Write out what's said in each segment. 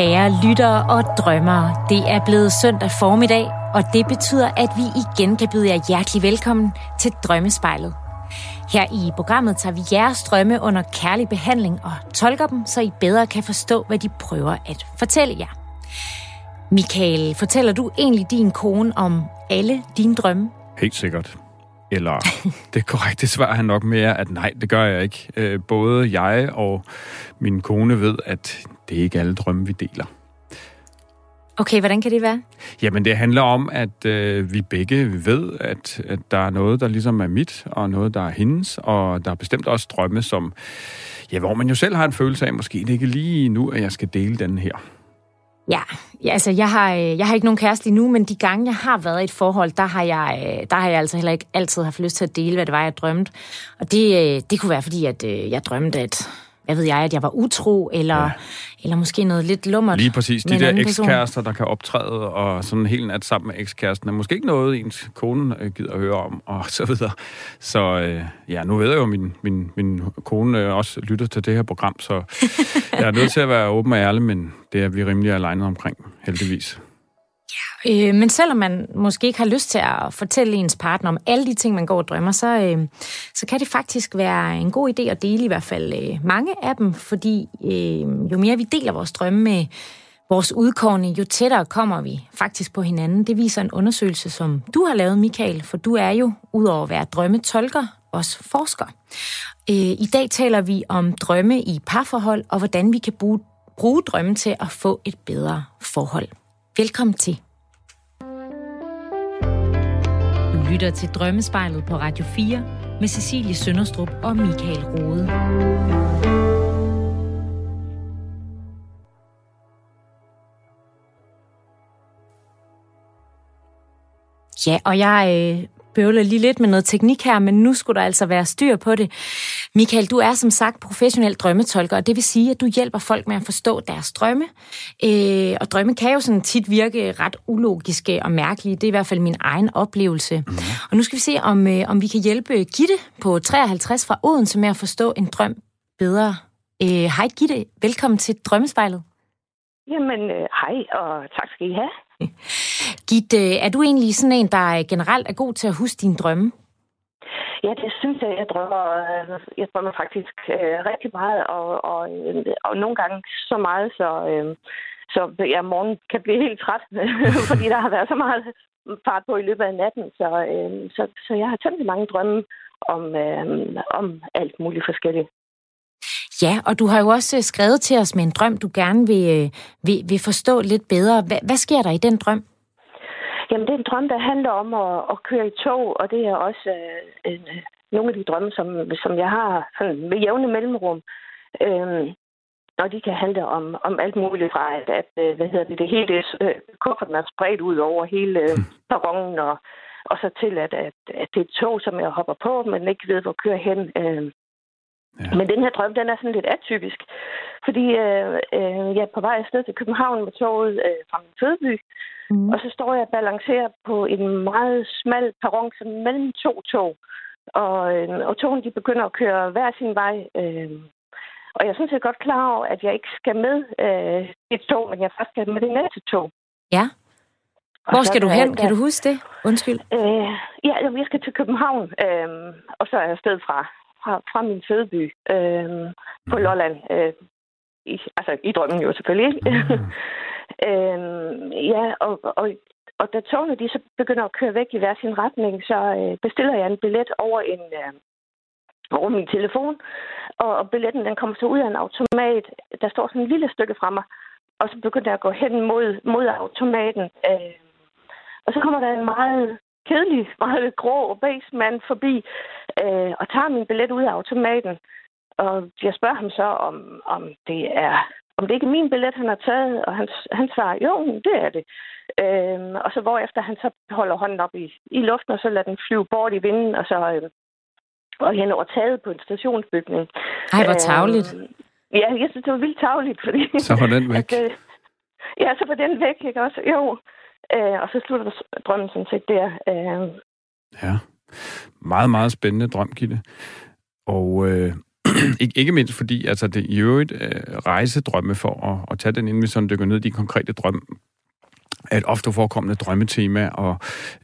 Kære lyttere og drømmere, det er blevet søndag formiddag, og det betyder, at vi igen kan byde jer hjertelig velkommen til Drømmespejlet. Her i programmet tager vi jeres drømme under kærlig behandling og tolker dem, så I bedre kan forstå, hvad de prøver at fortælle jer. Michael, fortæller du egentlig din kone om alle dine drømme? Helt sikkert. Eller det korrekte svar er nok mere, at nej, det gør jeg ikke. Øh, både jeg og min kone ved, at det er ikke alle drømme, vi deler. Okay, hvordan kan det være? Jamen, det handler om, at øh, vi begge ved, at, at der er noget, der ligesom er mit, og noget, der er hendes, og der er bestemt også drømme, som, ja, hvor man jo selv har en følelse af, måske det ikke lige nu, at jeg skal dele den her. Ja, ja altså jeg har, øh, jeg har ikke nogen kæreste lige nu, men de gange, jeg har været i et forhold, der har, jeg, øh, der har jeg altså heller ikke altid haft lyst til at dele, hvad det var, jeg drømte. Og det, øh, det kunne være fordi, at jeg drømte, at hvad ved jeg, at jeg var utro, eller, ja. eller måske noget lidt lummert. Lige præcis. De der ekskærester, der kan optræde, og sådan en hel nat sammen med ekskæresten, er måske ikke noget, ens kone øh, gider at høre om, og så videre. Så øh, ja, nu ved jeg jo, at min, min, min kone øh, også lytter til det her program, så jeg er nødt til at være åben og ærlig, men det er vi rimelig alene omkring, heldigvis. Øh, men selvom man måske ikke har lyst til at fortælle ens partner om alle de ting, man går og drømmer, så, øh, så kan det faktisk være en god idé at dele i hvert fald øh, mange af dem, fordi øh, jo mere vi deler vores drømme med vores udkårne, jo tættere kommer vi faktisk på hinanden. Det viser en undersøgelse, som du har lavet, Michael, for du er jo, udover at være drømmetolker, også forsker. Øh, I dag taler vi om drømme i parforhold, og hvordan vi kan bruge, bruge drømme til at få et bedre forhold. Velkommen til. Lytter til Drømmespejlet på Radio 4 med Cecilie Sønderstrup og Michael Rode. Ja, og jeg øh, bøvler lige lidt med noget teknik her, men nu skulle der altså være styr på det. Michael, du er som sagt professionel drømmetolker, og det vil sige, at du hjælper folk med at forstå deres drømme. Øh, og drømme kan jo sådan tit virke ret ulogiske og mærkelige. Det er i hvert fald min egen oplevelse. Mm. Og nu skal vi se, om, øh, om vi kan hjælpe Gitte på 53 fra Odense med at forstå en drøm bedre. Øh, hej Gitte, velkommen til Drømmespejlet. Jamen, øh, hej, og tak skal I have. Git, er du egentlig sådan en, der øh, generelt er god til at huske dine drømme? Ja, det synes jeg. Jeg drømmer, øh, jeg drømmer faktisk øh, rigtig meget, og, og, øh, og nogle gange så meget, så, øh, så ja, morgen kan blive helt træt, fordi der har været så meget fart på i løbet af natten. Så, øh, så, så jeg har temmelig mange drømme om, øh, om alt muligt forskelligt. Ja, og du har jo også øh, skrevet til os med en drøm, du gerne vil, øh, vil, vil forstå lidt bedre. Hvad, hvad sker der i den drøm? Jamen, det er en drøm, der handler om at, at køre i tog, og det er også øh, en, øh, nogle af de drømme, som, som jeg har sådan med jævne mellemrum. Øh, og de kan handle om, om alt muligt fra, at, at hvad hedder det, det hele øh, kufferten er spredt ud over hele øh, perronen, og, og så til, at, at, at det er et tog, som jeg hopper på, men ikke ved, hvor kører hen. Øh, Ja. Men den her drøm, den er sådan lidt atypisk, fordi øh, øh, jeg er på vej afsted til København med toget øh, fra min fødeby, mm. og så står jeg og balancerer på en meget smal perron som mellem to tog, og, øh, og togene de begynder at køre hver sin vej. Øh, og jeg er sådan set godt klar over, at jeg ikke skal med øh, et tog, men jeg først skal med det næste tog. Ja. Hvor skal du hen? Kan du huske det? Undskyld. Øh, ja, jeg skal til København, øh, og så er jeg afsted fra fra, fra min fødeby øh, på mm. Lolland. Øh, i, altså i drømmen jo selvfølgelig. Mm. øh, ja, og, og, og da togene de så begynder at køre væk i hver sin retning, så øh, bestiller jeg en billet over en... Øh, over min telefon, og, og billetten den kommer så ud af en automat. Der står sådan et lille stykke fra mig, og så begynder jeg at gå hen mod, mod automaten. Øh, og så kommer der en meget kedelig, meget grå og beige mand forbi øh, og tager min billet ud af automaten. Og jeg spørger ham så, om, om det er om det ikke er min billet, han har taget, og han, han svarer, jo, det er det. Øhm, og så hvorefter han så holder hånden op i, i luften, og så lader den flyve bort i vinden, og så øh, og hen over taget på en stationsbygning. Ej, hvor tavligt. Øhm, ja, jeg synes, det var vildt tavligt, fordi... Så var den væk. At, øh, ja, så var den væk, ikke også? Jo. Øh, og så slutter drømmen sådan set der. Øh. Ja, meget, meget spændende drømkilde. Og øh, ikke, ikke mindst fordi, altså det i øvrigt øh, rejsedrømme for at, at tage den, inden vi sådan dykker ned i de konkrete drømme, et ofte forekommende drømmetema, og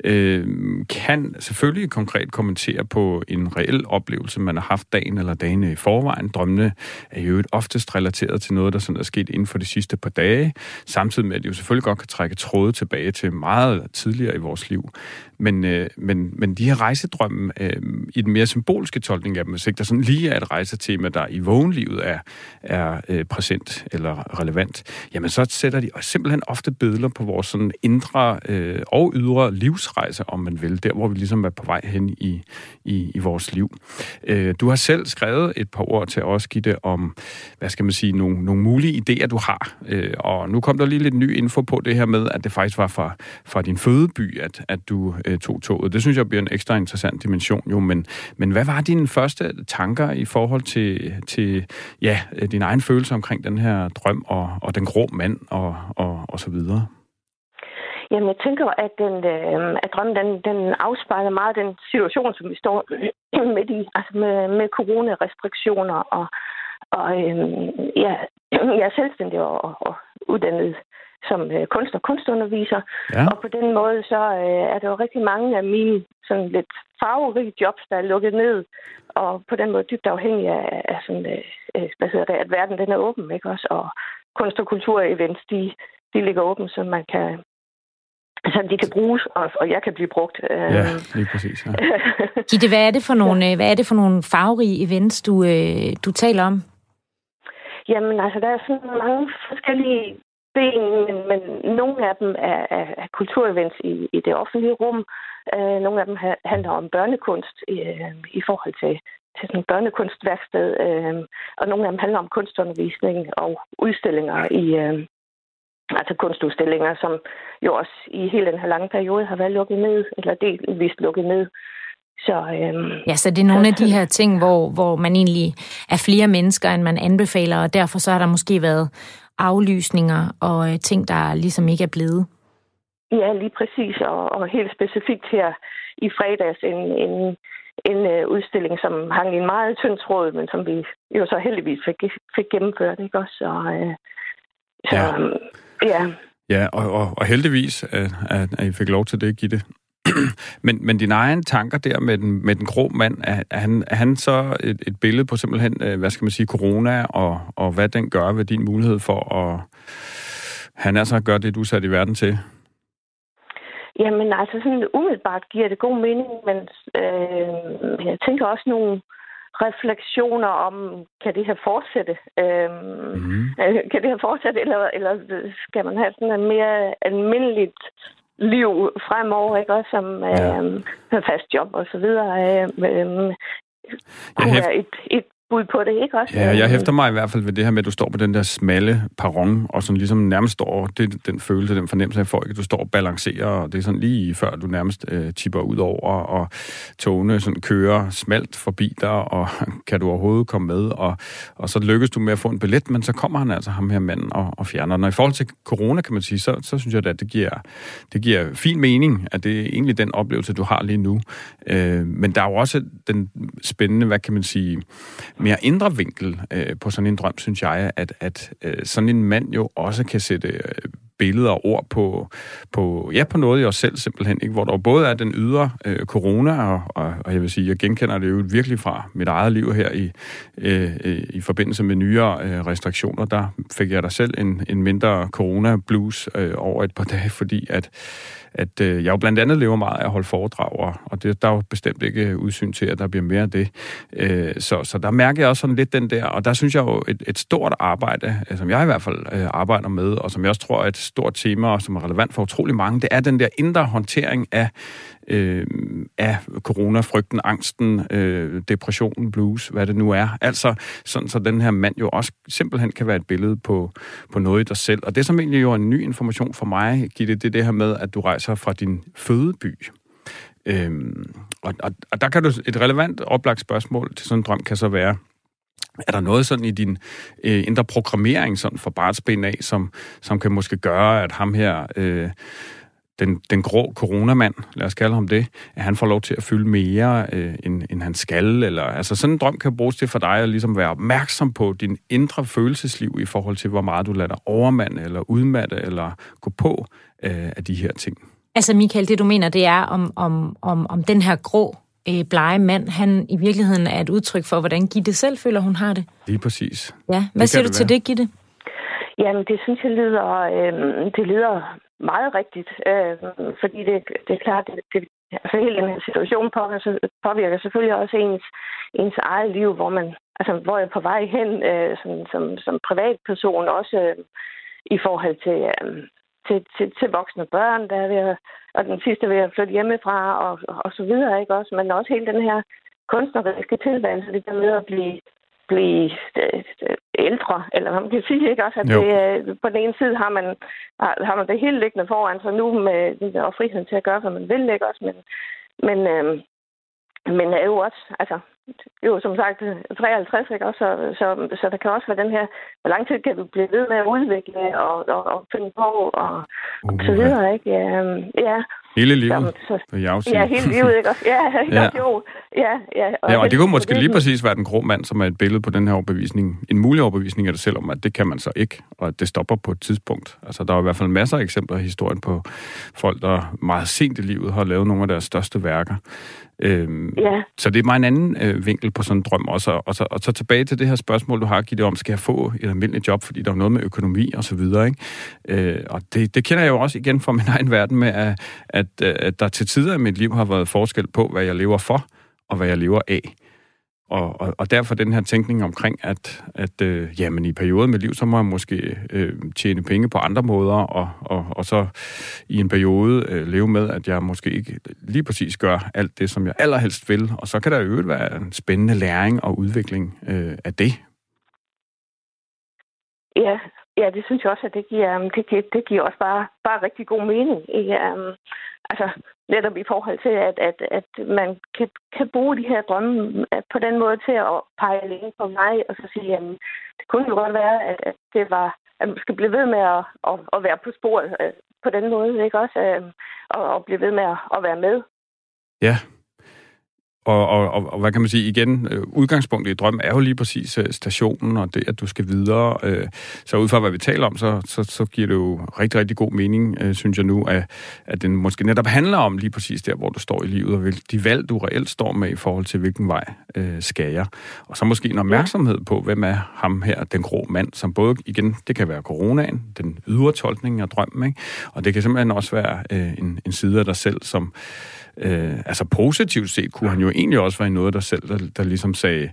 øh, kan selvfølgelig konkret kommentere på en reel oplevelse, man har haft dagen eller dagen i forvejen. Drømmene er jo et oftest relateret til noget, der sådan er sket inden for de sidste par dage, samtidig med, at de jo selvfølgelig godt kan trække tråde tilbage til meget tidligere i vores liv. Men, øh, men, men de her rejsedrømme, øh, i den mere symbolske tolkning af dem, hvis ikke der sådan lige er et rejsetema, der i vågenlivet er, er øh, præsent eller relevant, jamen så sætter de simpelthen ofte billeder på vores sådan indre øh, og ydre livsrejse, om man vil, der hvor vi ligesom er på vej hen i, i, i vores liv. Øh, du har selv skrevet et par ord til os, Gitte, om, hvad skal man sige, nogle, nogle mulige idéer, du har. Øh, og nu kom der lige lidt ny info på det her med, at det faktisk var fra, fra din fødeby, at, at du øh, tog toget. Det synes jeg bliver en ekstra interessant dimension jo, men, men hvad var dine første tanker i forhold til, til ja, din egen følelse omkring den her drøm og, og den grå mand og, og, og så videre? Jamen, jeg tænker, at, den, øh, at drømmen den, den afspejler meget den situation, som vi står med, i, altså med, med coronarestriktioner og, og øh, ja, jeg er selvstændig og, og uddannet som øh, kunstner kunstunderviser. Ja. Og på den måde, så øh, er der jo rigtig mange af mine sådan lidt farverige jobs, der er lukket ned. Og på den måde dybt afhængig af, af sådan, øh, øh, hvad hedder det, at verden den er åben, ikke også? Og kunst- og kulturevents, de, de ligger åbent, så man kan, så de kan bruges, og, og jeg kan blive brugt. Øh. Ja, lige præcis. Ja. Gitte, hvad er det for nogle, ja. hvad er det for nogle farverige events, du, øh, du taler om? Jamen, altså, der er sådan mange forskellige ben, men, men nogle af dem er, er, er kulturevents i, i det offentlige rum. Øh, nogle af dem ha, handler om børnekunst i, øh, i forhold til, til sådan et børnekunstværksted. Øh, og nogle af dem handler om kunstundervisning og udstillinger i... Øh, altså kunstudstillinger, som jo også i hele den her lange periode har været lukket ned, eller delvist lukket ned. Så, øhm, ja, så det er nogle af de her ting, hvor, hvor man egentlig er flere mennesker, end man anbefaler, og derfor så har der måske været aflysninger og øh, ting, der ligesom ikke er blevet. Ja, lige præcis. Og, og helt specifikt her i fredags en, en, en uh, udstilling, som hang i en meget tynd tråd, men som vi jo så heldigvis fik, fik gennemført. Ikke også? Så, uh, så ja. Ja. Ja, og, og, og heldigvis, at, at I fik lov til det, Gitte. men, men dine egne tanker der med den, med den grå mand, er, er, han, er han så et, et billede på simpelthen, øh, hvad skal man sige, corona, og, og hvad den gør ved din mulighed for at... Han altså gør det, du er sat i verden til? Jamen altså, sådan umiddelbart giver det god mening, men øh, jeg tænker også nogle refleksioner om, kan det her fortsætte? Øh, mm. Kan det her fortsætte, eller, eller skal man have sådan en mere almindeligt liv fremover, ikke også, som ja. øh, fast job og så videre, øh, øh, kunne være et, et bud på det, ikke også? Ja, jeg hæfter mig i hvert fald ved det her med, at du står på den der smalle perron, og sådan ligesom nærmest står, det den følelse, den fornemmelse af folk, at du står og balancerer, og det er sådan lige før du nærmest øh, tipper ud over, og togene sådan kører smalt forbi dig, og kan du overhovedet komme med, og, og så lykkes du med at få en billet, men så kommer han altså, ham her manden, og, og fjerner den. Og i forhold til corona, kan man sige, så, så synes jeg, at det giver, det giver fin mening, at det er egentlig den oplevelse, du har lige nu. Øh, men der er jo også den spændende, hvad kan man sige, mere indre vinkel øh, på sådan en drøm, synes jeg, at, at øh, sådan en mand jo også kan sætte øh, billeder og ord på, på, ja, på noget i os selv simpelthen, ikke? hvor der både er den ydre øh, corona, og, og, og jeg vil sige, jeg genkender det jo virkelig fra mit eget liv her i, øh, øh i forbindelse med nyere øh, restriktioner, der fik jeg da selv en, en mindre corona-blues øh, over et par dage, fordi at at øh, jeg jo blandt andet lever meget af at holde foredrag, og, det, der er jo bestemt ikke øh, udsyn til, at der bliver mere af det. Øh, så, så der mærker jeg også sådan lidt den der, og der synes jeg jo et, et stort arbejde, øh, som jeg i hvert fald øh, arbejder med, og som jeg også tror er et stort tema, og som er relevant for utrolig mange, det er den der indre håndtering af øh, af coronafrygten, angsten, øh, depressionen, blues, hvad det nu er. Altså, sådan så den her mand jo også simpelthen kan være et billede på, på noget i dig selv. Og det, som egentlig jo er en ny information for mig, Gitte, det er det her med, at du rejser fra din fødeby. Øhm, og, og, og der kan du et relevant oplagt spørgsmål til sådan en drøm kan så være, er der noget sådan i din øh, indre programmering sådan for barnsben af, som, som kan måske gøre, at ham her, øh, den, den grå coronamand, lad os kalde ham det, at han får lov til at fylde mere, øh, end, end han skal. Eller, altså sådan en drøm kan bruges til for dig at ligesom være opmærksom på din indre følelsesliv i forhold til, hvor meget du lader dig overmande, eller udmatte, eller gå på øh, af de her ting. Altså Michael, det du mener, det er om, om, om, om den her grå øh, blege mand, han i virkeligheden er et udtryk for, hvordan Gitte selv føler, hun har det. Lige præcis. Ja, hvad det siger du til det, Gitte? Jamen, det synes jeg lyder, øh, det lyder meget rigtigt, øh, fordi det, det er klart, det, det, altså hele den her situation påvirker, påvirker selvfølgelig også ens, ens eget liv, hvor man, altså hvor jeg er på vej hen øh, som, som, som privatperson, også øh, i forhold til, øh, til, til, til voksne børn, der er ved og den sidste ved at flytte hjemmefra, og, og så videre, ikke også? Men også hele den her kunstneriske tilværelse, det der med at blive blive øh, ældre, eller hvad man kan sige, ikke også? At det, øh, på den ene side har man, har, har man det hele liggende foran sig nu med, og friheden til at gøre, hvad man vil, ikke også? Men, men, øh, men er jo også, altså, jo som sagt 53, ikke også? Så, så, så der kan også være den her, hvor lang tid kan du blive ved med at udvikle og, og, og finde på og, uh, og så videre, ikke? Ja, ja. Hele livet, så, så, Ja, hele livet, ikke også? Ja, ja. jo. Ja, ja. Og, ja, og det kunne måske lige præcis være den grå mand, som er et billede på den her overbevisning. En mulig overbevisning af det selv om, at det kan man så ikke, og at det stopper på et tidspunkt. Altså, der er i hvert fald masser af eksempler i historien på folk, der meget sent i livet har lavet nogle af deres største værker. Øhm, ja. Så det er meget en anden øh, vinkel på sådan en drøm også. Og så, og så tilbage til det her spørgsmål, du har givet om, skal jeg få et almindeligt job, fordi der er noget med økonomi og så videre. Ikke? Øh, og det, det kender jeg jo også igen fra min egen verden med, at, at, at der til tider i mit liv har været forskel på, hvad jeg lever for og hvad jeg lever af. Og, og, og derfor den her tænkning omkring, at, at øh, jamen, i perioder med liv, så må jeg måske øh, tjene penge på andre måder, og, og, og så i en periode øh, leve med, at jeg måske ikke lige præcis gør alt det, som jeg allerhelst vil. Og så kan der jo være en spændende læring og udvikling øh, af det. Ja, ja, det synes jeg også, at det giver, um, det giver, det giver også bare, bare rigtig god mening. Ja, um, altså, netop i forhold til, at, at, at man kan, kan bruge de her drømme på den måde til at pege alene på mig, og så sige, at det kunne jo godt være, at, at det var, at man skal blive ved med at, at, at være på sporet øh, på den måde, ikke også? Um, og, og blive ved med at, at være med. Ja, og, og, og, og hvad kan man sige igen? Øh, udgangspunktet i drømmen er jo lige præcis øh, stationen, og det, at du skal videre. Øh, så ud fra, hvad vi taler om, så, så, så giver det jo rigtig, rigtig god mening, synes jeg nu, at, at den måske netop handler om lige præcis der, hvor du står i livet, og de valg, du reelt står med i forhold til, hvilken vej øh, skal jeg. Og så måske en opmærksomhed på, hvem er ham her, den grå mand, som både, igen, det kan være coronaen, den ydre tolkning af drømmen, ikke? og det kan simpelthen også være øh, en, en side af dig selv, som Øh, altså positivt set kunne han jo egentlig også være noget der selv, der, der ligesom sagde,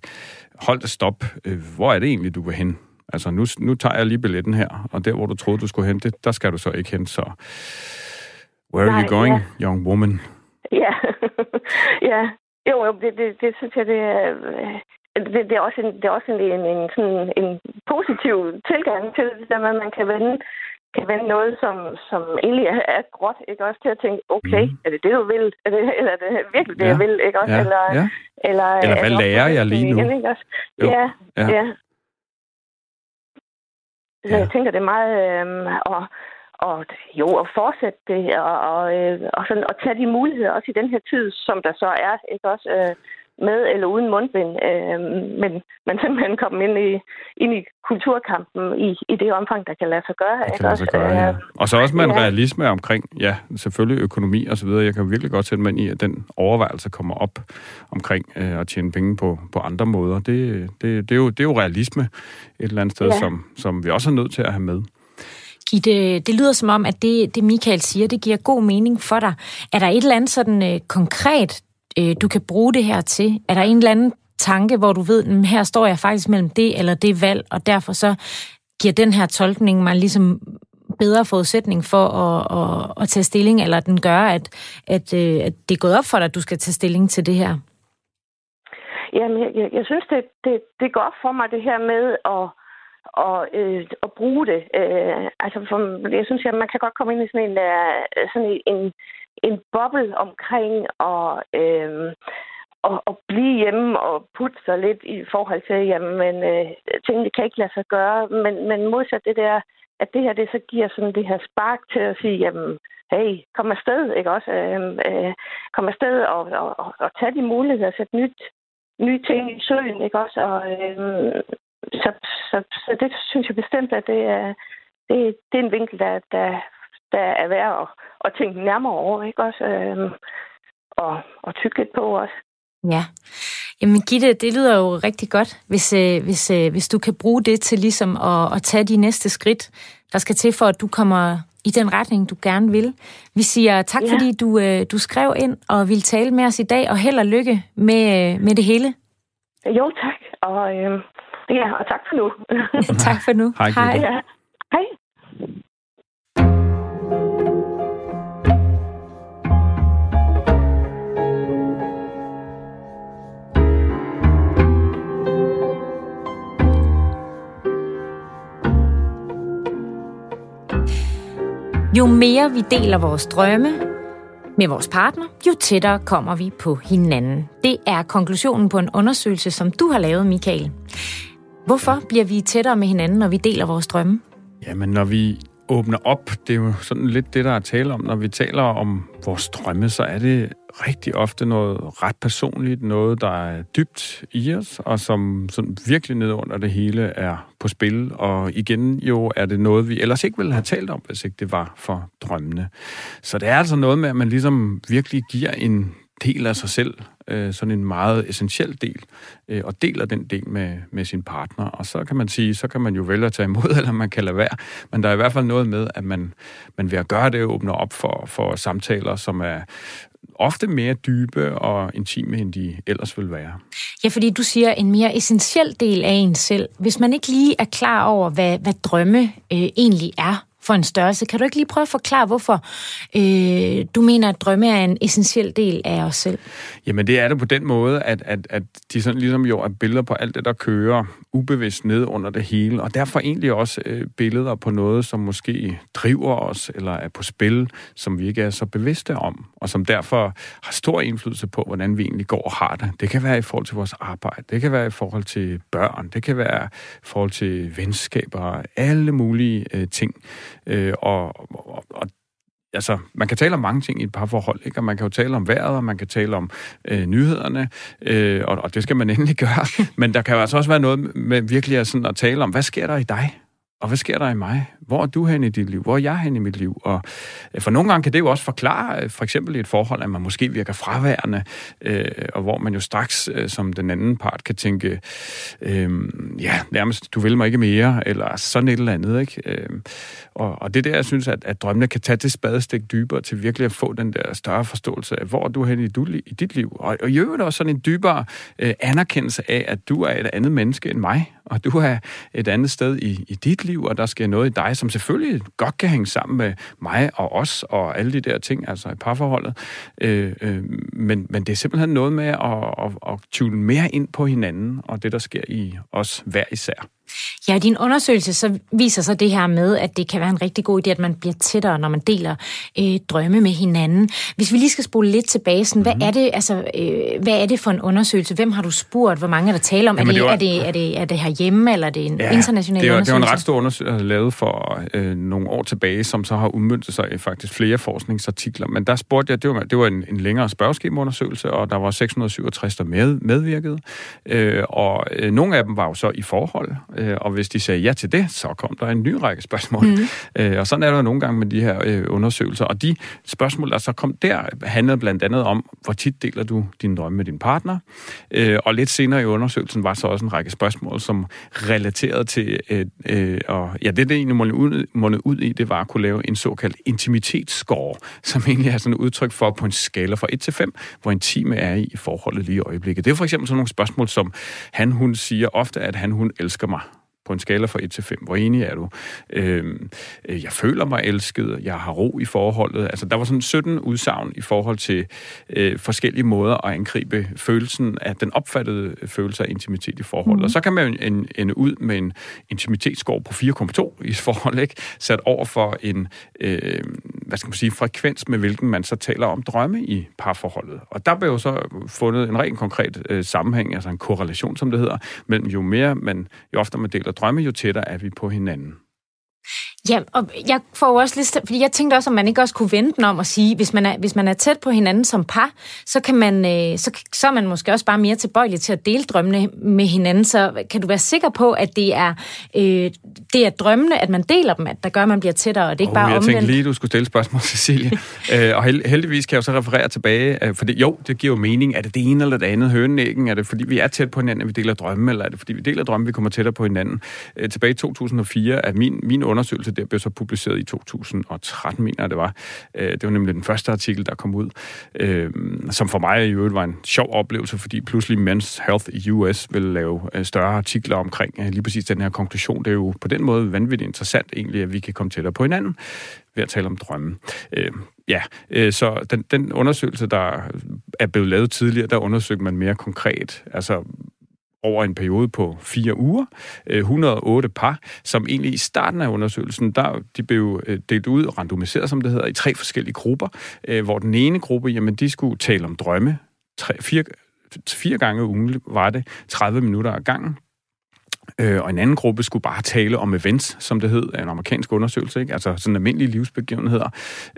hold da stop, øh, hvor er det egentlig, du vil hen? Altså, nu, nu tager jeg lige billetten her, og der, hvor du troede, du skulle hen, det, der skal du så ikke hen, så where are Nej, you going, ja. young woman? Ja, ja. Jo, jo det, det, det synes jeg, det er... Det, det er også en, det er også en, en, en, sådan en positiv tilgang til det, at man kan vende kan vende noget, som, som egentlig er, er gråt, ikke også til at tænke, okay, mm. er det det, du vil? Er det, eller er det virkelig det, ja. jeg vil? Ikke også? Ja. Eller, ja. eller, eller hvad lærer jeg lige nu? Igen, ikke også? Jo. Ja, ja. ja. Så ja. jeg tænker, det er meget... Øh, og, og jo, at fortsætte det, og, og, øh, og, sådan, og tage de muligheder også i den her tid, som der så er, ikke også? Øh, med eller uden mundbind, øh, men, men simpelthen komme ind i, ind i kulturkampen i, i det omfang, der kan lade sig gøre. Det kan lade sig gøre, ja. Øh, og så også med en ja. realisme omkring, ja, selvfølgelig økonomi og så videre. Jeg kan virkelig godt sætte mig ind i, at den overvejelse kommer op omkring øh, at tjene penge på, på andre måder. Det, det, det, er jo, det er jo realisme et eller andet sted, ja. som, som vi også er nødt til at have med. Gitte, det lyder som om, at det, det Michael siger, det giver god mening for dig. Er der et eller andet sådan øh, konkret, øh, du kan bruge det her til? Er der en eller anden tanke, hvor du ved, at her står jeg faktisk mellem det eller det valg, og derfor så giver den her tolkning mig ligesom bedre forudsætning for at, at, at tage stilling, eller den gør, at, at, øh, at det er gået op for dig, at du skal tage stilling til det her? Jamen, jeg, jeg, jeg synes, det, det, det går op for mig, det her med at, og, øh, at bruge det. Øh, altså, for, jeg synes, at man kan godt komme ind i sådan en, uh, sådan en, en boble omkring og, øh, og, og blive hjemme og putte sig lidt i forhold til, jamen, øh, tingene kan ikke lade sig gøre. Men, men modsat det der, at det her det så giver sådan det her spark til at sige, jamen, hey, kom afsted, ikke også? Øh, øh, kom afsted og, og, og, og tage de muligheder, sætte nyt, nye ting i søen, ikke også? Og, øh, så, så, så det synes jeg bestemt, at det er, det, det er en vinkel, der, der, der er værd at, at tænke nærmere over, ikke også? Øh, og, og tykke lidt på også. Ja. Jamen Gitte, det lyder jo rigtig godt, hvis, øh, hvis, øh, hvis du kan bruge det til ligesom at, at tage de næste skridt, der skal til for, at du kommer i den retning, du gerne vil. Vi siger tak, ja. fordi du, øh, du skrev ind og ville tale med os i dag, og held og lykke med, øh, med det hele. Jo, tak. Og, øh, ja, og tak for nu. tak for nu. Hej. Hej. Ja. Jo mere vi deler vores drømme med vores partner, jo tættere kommer vi på hinanden. Det er konklusionen på en undersøgelse, som du har lavet, Michael. Hvorfor bliver vi tættere med hinanden, når vi deler vores drømme? Jamen, når vi åbner op, det er jo sådan lidt det, der er tale om. Når vi taler om vores drømme, så er det rigtig ofte noget ret personligt, noget, der er dybt i os, og som sådan virkelig ned under det hele er på spil. Og igen jo er det noget, vi ellers ikke ville have talt om, hvis ikke det var for drømmene. Så det er altså noget med, at man ligesom virkelig giver en del af sig selv, øh, sådan en meget essentiel del, øh, og deler den del med, med sin partner. Og så kan man sige, så kan man jo vælge at tage imod, eller man kan lade være. Men der er i hvert fald noget med, at man, man ved at gøre det, åbner op for, for samtaler, som er ofte mere dybe og intime, end de ellers ville være. Ja, fordi du siger en mere essentiel del af en selv. Hvis man ikke lige er klar over, hvad, hvad drømme øh, egentlig er, for en størrelse. Kan du ikke lige prøve at forklare, hvorfor øh, du mener, at drømme er en essentiel del af os selv? Jamen det er det på den måde, at, at, at de sådan ligesom jo er billeder på alt det, der kører ubevidst ned under det hele, og derfor egentlig også øh, billeder på noget, som måske driver os, eller er på spil, som vi ikke er så bevidste om, og som derfor har stor indflydelse på, hvordan vi egentlig går og har det. Det kan være i forhold til vores arbejde, det kan være i forhold til børn, det kan være i forhold til venskaber, alle mulige øh, ting. Øh, og, og, og altså, man kan tale om mange ting i et parforhold, ikke? Og man kan jo tale om vejret, og man kan tale om øh, nyhederne, øh, og, og det skal man endelig gøre. Men der kan jo altså også være noget med virkelig at, sådan at tale om, hvad sker der i dig? Og hvad sker der i mig? Hvor er du hen i dit liv? Hvor er jeg hen i mit liv? Og øh, for nogle gange kan det jo også forklare, øh, for eksempel i et forhold, at man måske virker fraværende, øh, og hvor man jo straks øh, som den anden part kan tænke, øh, ja, nærmest, du vil mig ikke mere, eller sådan et eller andet, ikke? Øh, og, og det er der, jeg synes, at, at drømmene kan tage det spadestik dybere til virkelig at få den der større forståelse af, hvor er du hen i, du, i dit liv. Og, og i øvrigt også sådan en dybere øh, anerkendelse af, at du er et andet menneske end mig, og du er et andet sted i, i dit liv, og der sker noget i dig, som selvfølgelig godt kan hænge sammen med mig og os og alle de der ting, altså i parforholdet. Øh, øh, men, men det er simpelthen noget med at, at, at tune mere ind på hinanden og det, der sker i os hver især. Ja, din undersøgelse så viser så det her med, at det kan være en rigtig god idé, at man bliver tættere, når man deler øh, drømme med hinanden. Hvis vi lige skal spole lidt tilbage, sådan, hvad, mm. er det, altså, øh, hvad er det for en undersøgelse? Hvem har du spurgt? Hvor mange er der tale om? Jamen, er, det, det var... er, det, er, det, er det herhjemme, eller er det en ja, international det var, undersøgelse? Det var en ret stor undersøgelse, lavet for øh, nogle år tilbage, som så har udmyndtet sig i faktisk flere forskningsartikler. Men der spurgte jeg, det var, det var en, en længere spørgeskemaundersøgelse, og der var 667, der med, medvirkede. Øh, og øh, nogle af dem var jo så i forhold, øh, og hvis de sagde ja til det, så kom der en ny række spørgsmål. Mm. Øh, og sådan er der nogle gange med de her øh, undersøgelser. Og de spørgsmål, der så kom der, handlede blandt andet om, hvor tit deler du din drømme med din partner. Øh, og lidt senere i undersøgelsen var så også en række spørgsmål, som relaterede til, øh, øh, og ja, det det egentlig måtte ud, i, det var at kunne lave en såkaldt intimitetsscore, som egentlig er sådan et udtryk for på en skala fra 1 til 5, hvor intime er i forholdet lige i øjeblikket. Det er for eksempel sådan nogle spørgsmål, som han, hun siger ofte, at han, hun elsker mig på en skala fra 1 til 5. Hvor enig er du? Øhm, øh, jeg føler mig elsket, jeg har ro i forholdet. Altså, der var sådan 17 udsagn i forhold til øh, forskellige måder at angribe følelsen af den opfattede følelse af intimitet i forholdet. Mm. Og så kan man jo ende ud med en intimitetsscore på 4,2 i forhold, ikke? Sat over for en, øh, hvad skal man sige, frekvens, med hvilken man så taler om drømme i parforholdet. Og der blev jo så fundet en rent konkret øh, sammenhæng, altså en korrelation, som det hedder, mellem jo mere man, jo oftere man deler drømme, jo tættere er vi på hinanden. Ja, og jeg får jo også lyst fordi jeg tænkte også, om man ikke også kunne vente den om at sige, hvis man er, hvis man er tæt på hinanden som par, så, kan man, øh, så, så er man måske også bare mere tilbøjelig til at dele drømmene med hinanden. Så kan du være sikker på, at det er, øh, det er drømmene, at man deler dem, at der gør, at man bliver tættere, og det er ikke oh, bare jeg omvendt? Jeg tænkte lige, du skulle stille spørgsmål, Cecilie. øh, og heldigvis kan jeg jo så referere tilbage, øh, fordi jo, det giver jo mening. Er det det ene eller det andet hønæggen? Er det fordi, vi er tæt på hinanden, at vi deler drømme, eller er det fordi, vi deler drømme, vi kommer tættere på hinanden? Øh, tilbage i 2004 er min, min undersøgelse der blev så publiceret i 2013, mener jeg det var. Øh, det var nemlig den første artikel, der kom ud, øh, som for mig i øvrigt var en sjov oplevelse, fordi pludselig Men's Health i US ville lave øh, større artikler omkring øh, lige præcis den her konklusion. Det er jo på den måde vanvittigt interessant egentlig, at vi kan komme tættere på hinanden ved at tale om drømme. Øh, ja, øh, så den, den undersøgelse, der er blevet lavet tidligere, der undersøgte man mere konkret, altså over en periode på fire uger. Øh, 108 par, som egentlig i starten af undersøgelsen, der de blev øh, delt ud og randomiseret, som det hedder, i tre forskellige grupper, øh, hvor den ene gruppe, jamen, de skulle tale om drømme, tre, fire, fire gange ugen var det, 30 minutter ad gangen. Øh, og en anden gruppe skulle bare tale om events, som det hed, en amerikansk undersøgelse, ikke? altså sådan almindelige livsbegivenheder.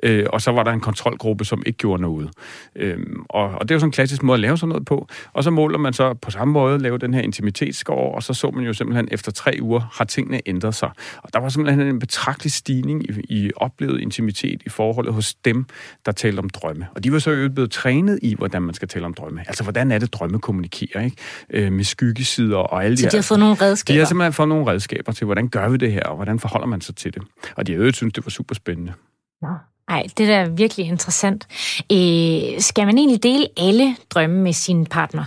Øh, og så var der en kontrolgruppe, som ikke gjorde noget. Øh, og, og det er jo sådan en klassisk måde at lave sådan noget på. Og så måler man så på samme måde, lave den her intimitetsscore, og så så man jo simpelthen efter tre uger, har tingene ændret sig. Og der var simpelthen en betragtelig stigning i, i oplevet intimitet i forholdet hos dem, der talte om drømme. Og de var så jo blevet trænet i, hvordan man skal tale om drømme. Altså, hvordan er det, drømme kommunikerer, ikke? Øh, med skyggesider og alle de. Så de har fået nogle redskaber? De har simpelthen fået nogle redskaber til, hvordan gør vi det her, og hvordan forholder man sig til det. Og de har øvrigt synes, det var super spændende. Ja. Ej, det der er virkelig interessant. Øh, skal man egentlig dele alle drømme med sin partner?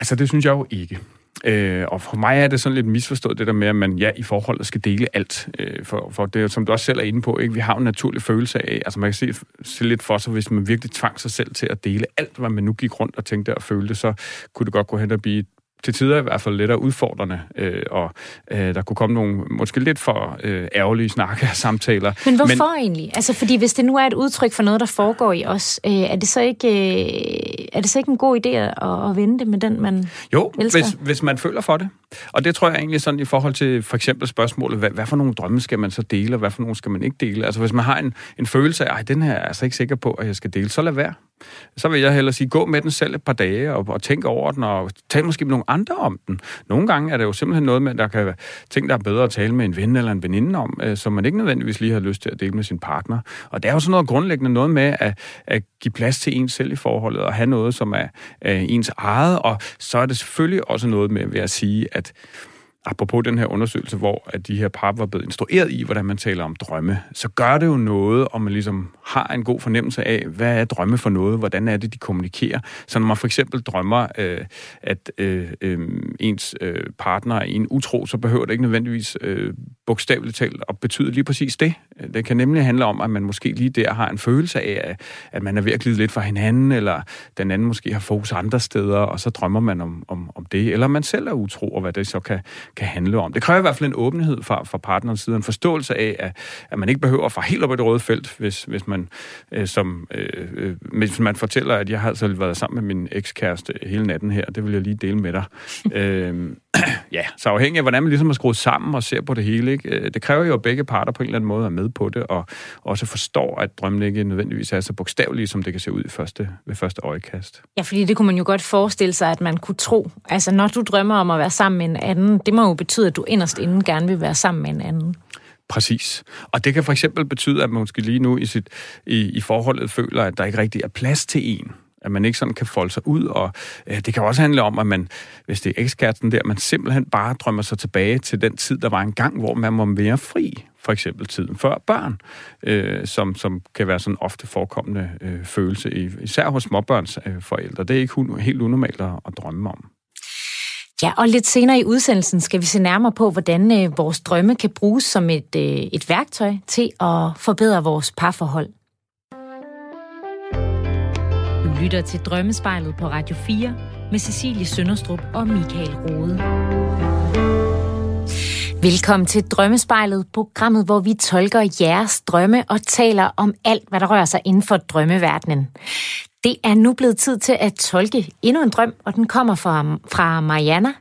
Altså, det synes jeg jo ikke. Øh, og for mig er det sådan lidt misforstået, det der med, at man ja, i forholdet skal dele alt. Øh, for, for det, som du også selv er inde på, ikke? vi har jo en naturlig følelse af, altså man kan se, se lidt for sig, hvis man virkelig tvang sig selv til at dele alt, hvad man nu gik rundt og tænkte og følte, så kunne det godt gå hen og blive til tider i hvert fald lidt udfordrende, øh, og øh, der kunne komme nogle måske lidt for øh, ærgerlige snakke og samtaler. Men hvorfor Men, egentlig? Altså, fordi hvis det nu er et udtryk for noget, der foregår i os, øh, er, det så ikke, øh, er det så ikke en god idé at, at vende det med den, man Jo, elsker? hvis, hvis man føler for det. Og det tror jeg egentlig sådan i forhold til for eksempel spørgsmålet, hvad, hvad for nogle drømme skal man så dele, og hvad for nogle skal man ikke dele? Altså hvis man har en, en følelse af, at den her er jeg altså ikke sikker på, at jeg skal dele, så lad være. Så vil jeg hellere sige, gå med den selv et par dage og, og tænk over den, og tal måske med nogle andre om den. Nogle gange er det jo simpelthen noget med, at der kan være ting, der er bedre at tale med en ven eller en veninde om, øh, som man ikke nødvendigvis lige har lyst til at dele med sin partner. Og det er jo sådan noget grundlæggende noget med at, at give plads til en selv i forholdet, og have noget, som er, øh, ens eget, og så er det selvfølgelig også noget med ved at sige, at apropos den her undersøgelse, hvor at de her par var blevet instrueret i, hvordan man taler om drømme, så gør det jo noget, om man ligesom har en god fornemmelse af, hvad er drømme for noget, hvordan er det, de kommunikerer. Så når man for eksempel drømmer, øh, at øh, øh, ens øh, partner er en utro, så behøver det ikke nødvendigvis øh, bogstaveligt talt at betyde lige præcis det. Det kan nemlig handle om, at man måske lige der har en følelse af, at man er ved at glide lidt fra hinanden, eller den anden måske har fokus andre steder, og så drømmer man om, om, om det, eller man selv er utro, og hvad det så kan, kan handle om. Det kræver i hvert fald en åbenhed fra, fra partnerens side, en forståelse af, at, at man ikke behøver fra helt op i det røde felt, hvis, hvis man øh, som øh, øh hvis man fortæller, at jeg har altså været sammen med min ekskæreste hele natten her, det vil jeg lige dele med dig. øh, ja, så afhængig af, hvordan man ligesom har skruet sammen og ser på det hele, ikke? Øh, det kræver jo, at begge parter på en eller anden måde er med på det, og også forstår, at drømmen ikke nødvendigvis er så bogstavelige, som det kan se ud i første, ved første øjekast. Ja, fordi det kunne man jo godt forestille sig, at man kunne tro. Altså, når du drømmer om at være sammen med en anden, det må jo betyde, at du inderst inden gerne vil være sammen med en anden. Præcis. Og det kan for eksempel betyde, at man måske lige nu i, sit, i, i forholdet føler, at der ikke rigtig er plads til en at man ikke sådan kan folde sig ud, og øh, det kan også handle om, at man, hvis det er ekskæresten der, man simpelthen bare drømmer sig tilbage til den tid, der var en gang, hvor man var mere fri, for eksempel tiden før børn, øh, som, som kan være sådan ofte forekommende øh, følelse, især hos småbørns øh, forældre. Det er ikke helt unormalt at, at drømme om. Ja, og lidt senere i udsendelsen skal vi se nærmere på, hvordan øh, vores drømme kan bruges som et, øh, et værktøj til at forbedre vores parforhold lytter til Drømmespejlet på Radio 4 med Cecilie Sønderstrup og Michael Rode. Velkommen til Drømmespejlet, programmet, hvor vi tolker jeres drømme og taler om alt, hvad der rører sig inden for drømmeverdenen. Det er nu blevet tid til at tolke endnu en drøm, og den kommer fra, fra Mariana.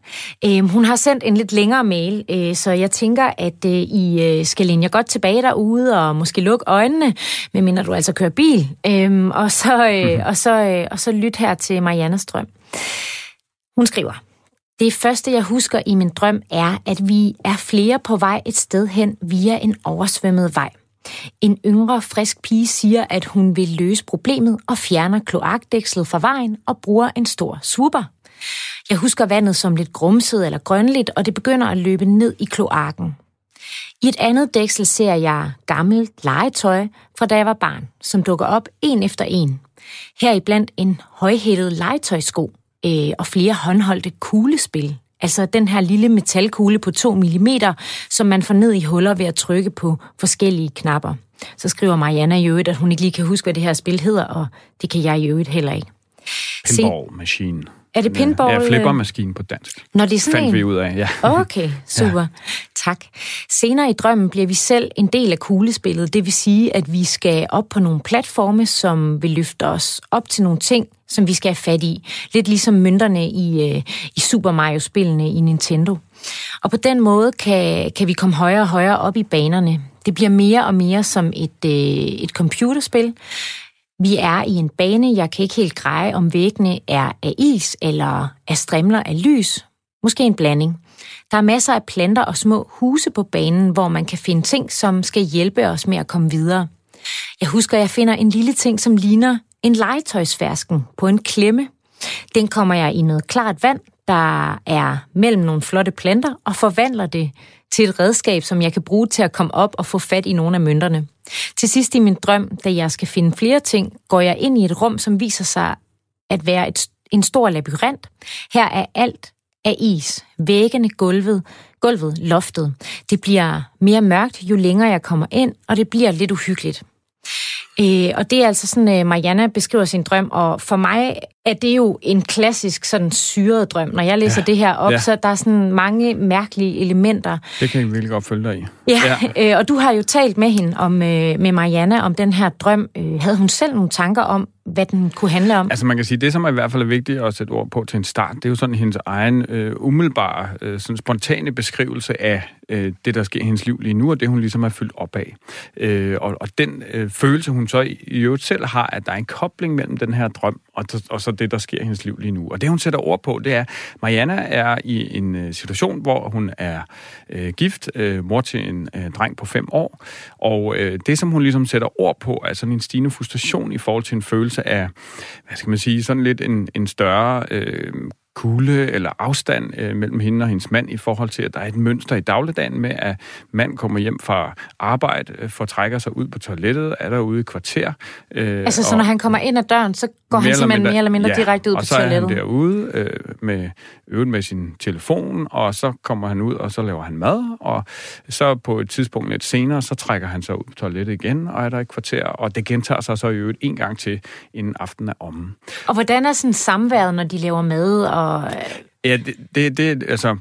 Øh, hun har sendt en lidt længere mail, øh, så jeg tænker, at øh, I øh, skal læne jer godt tilbage derude og måske lukke øjnene, medmindre du altså kører bil, øh, og, så, øh, mhm. og, så, øh, og så lyt her til Marianas drøm. Hun skriver, det første, jeg husker i min drøm, er, at vi er flere på vej et sted hen via en oversvømmet vej. En yngre, frisk pige siger, at hun vil løse problemet og fjerner kloakdækslet fra vejen og bruger en stor swooper. Jeg husker vandet som lidt grumset eller grønligt, og det begynder at løbe ned i kloakken. I et andet dæksel ser jeg gammelt legetøj fra da jeg var barn, som dukker op en efter en. Heriblandt en højhættet legetøjsko øh, og flere håndholdte kuglespil. Altså den her lille metalkugle på 2 mm, som man får ned i huller ved at trykke på forskellige knapper. Så skriver Mariana i øvrigt, at hun ikke lige kan huske, hvad det her spil hedder, og det kan jeg i øvrigt heller ikke. Pinball Machine. Er det pinball? Ja, flippermaskine på dansk. Når det er sådan Fandt en? vi ud af, ja. Okay, super. Ja. Tak. Senere i drømmen bliver vi selv en del af kuglespillet. Det vil sige, at vi skal op på nogle platforme, som vil løfte os op til nogle ting, som vi skal have fat i. Lidt ligesom mønterne i, øh, i Super Mario-spillene i Nintendo. Og på den måde kan, kan vi komme højere og højere op i banerne. Det bliver mere og mere som et, øh, et computerspil. Vi er i en bane, jeg kan ikke helt greje, om væggene er af is eller af strimler af lys. Måske en blanding. Der er masser af planter og små huse på banen, hvor man kan finde ting, som skal hjælpe os med at komme videre. Jeg husker, at jeg finder en lille ting, som ligner en legetøjsfærsken på en klemme. Den kommer jeg i noget klart vand, der er mellem nogle flotte planter, og forvandler det til et redskab, som jeg kan bruge til at komme op og få fat i nogle af mønterne. Til sidst i min drøm, da jeg skal finde flere ting, går jeg ind i et rum, som viser sig at være et, en stor labyrint. Her er alt af is. Væggene, gulvet, gulvet, loftet. Det bliver mere mørkt, jo længere jeg kommer ind, og det bliver lidt uhyggeligt. Øh, og det er altså sådan, øh, Mariana beskriver sin drøm, og for mig er det jo en klassisk sådan syret drøm. Når jeg læser ja. det her op, ja. så der er sådan mange mærkelige elementer. Det kan jeg virkelig godt følge dig i. Ja, ja. Øh, og du har jo talt med hende om øh, med Mariana om den her drøm. Øh, havde hun selv nogle tanker om, hvad den kunne handle om? Altså man kan sige, det som er i hvert fald er vigtigt at sætte ord på til en start, det er jo sådan hendes egen øh, umiddelbare, øh, sådan spontane beskrivelse af øh, det, der sker i hendes liv lige nu, og det hun ligesom er fyldt op af. Øh, og, og den øh, følelse, hun så i, i øvrigt selv har, at der er en kobling mellem den her drøm og, og så det, der sker i hendes liv lige nu. Og det, hun sætter ord på, det er, Mariana er i en øh, situation, hvor hun er øh, gift, øh, mor til en øh, dreng på fem år, og øh, det, som hun ligesom sætter ord på, er sådan en stigende frustration i forhold til en følelse af, hvad skal man sige, sådan lidt en, en større øh, kulde eller afstand øh, mellem hende og hendes mand i forhold til, at der er et mønster i dagligdagen med, at mand kommer hjem fra arbejde, øh, fortrækker sig ud på toilettet, er der ude i kvarter. Øh, altså, så når han kommer ind ad døren, så går han simpelthen mindre, mere eller mindre ja, direkte ud på toilettet? og så er han derude øh, med, øvet med sin telefon, og så kommer han ud, og så laver han mad, og så på et tidspunkt lidt senere, så trækker han sig ud på toilettet igen, og er der et kvarter, og det gentager sig så i øvrigt en gang til, inden aftenen er omme. Og hvordan er sådan samværet, når de laver mad, og og... Ja, det, det, det, altså,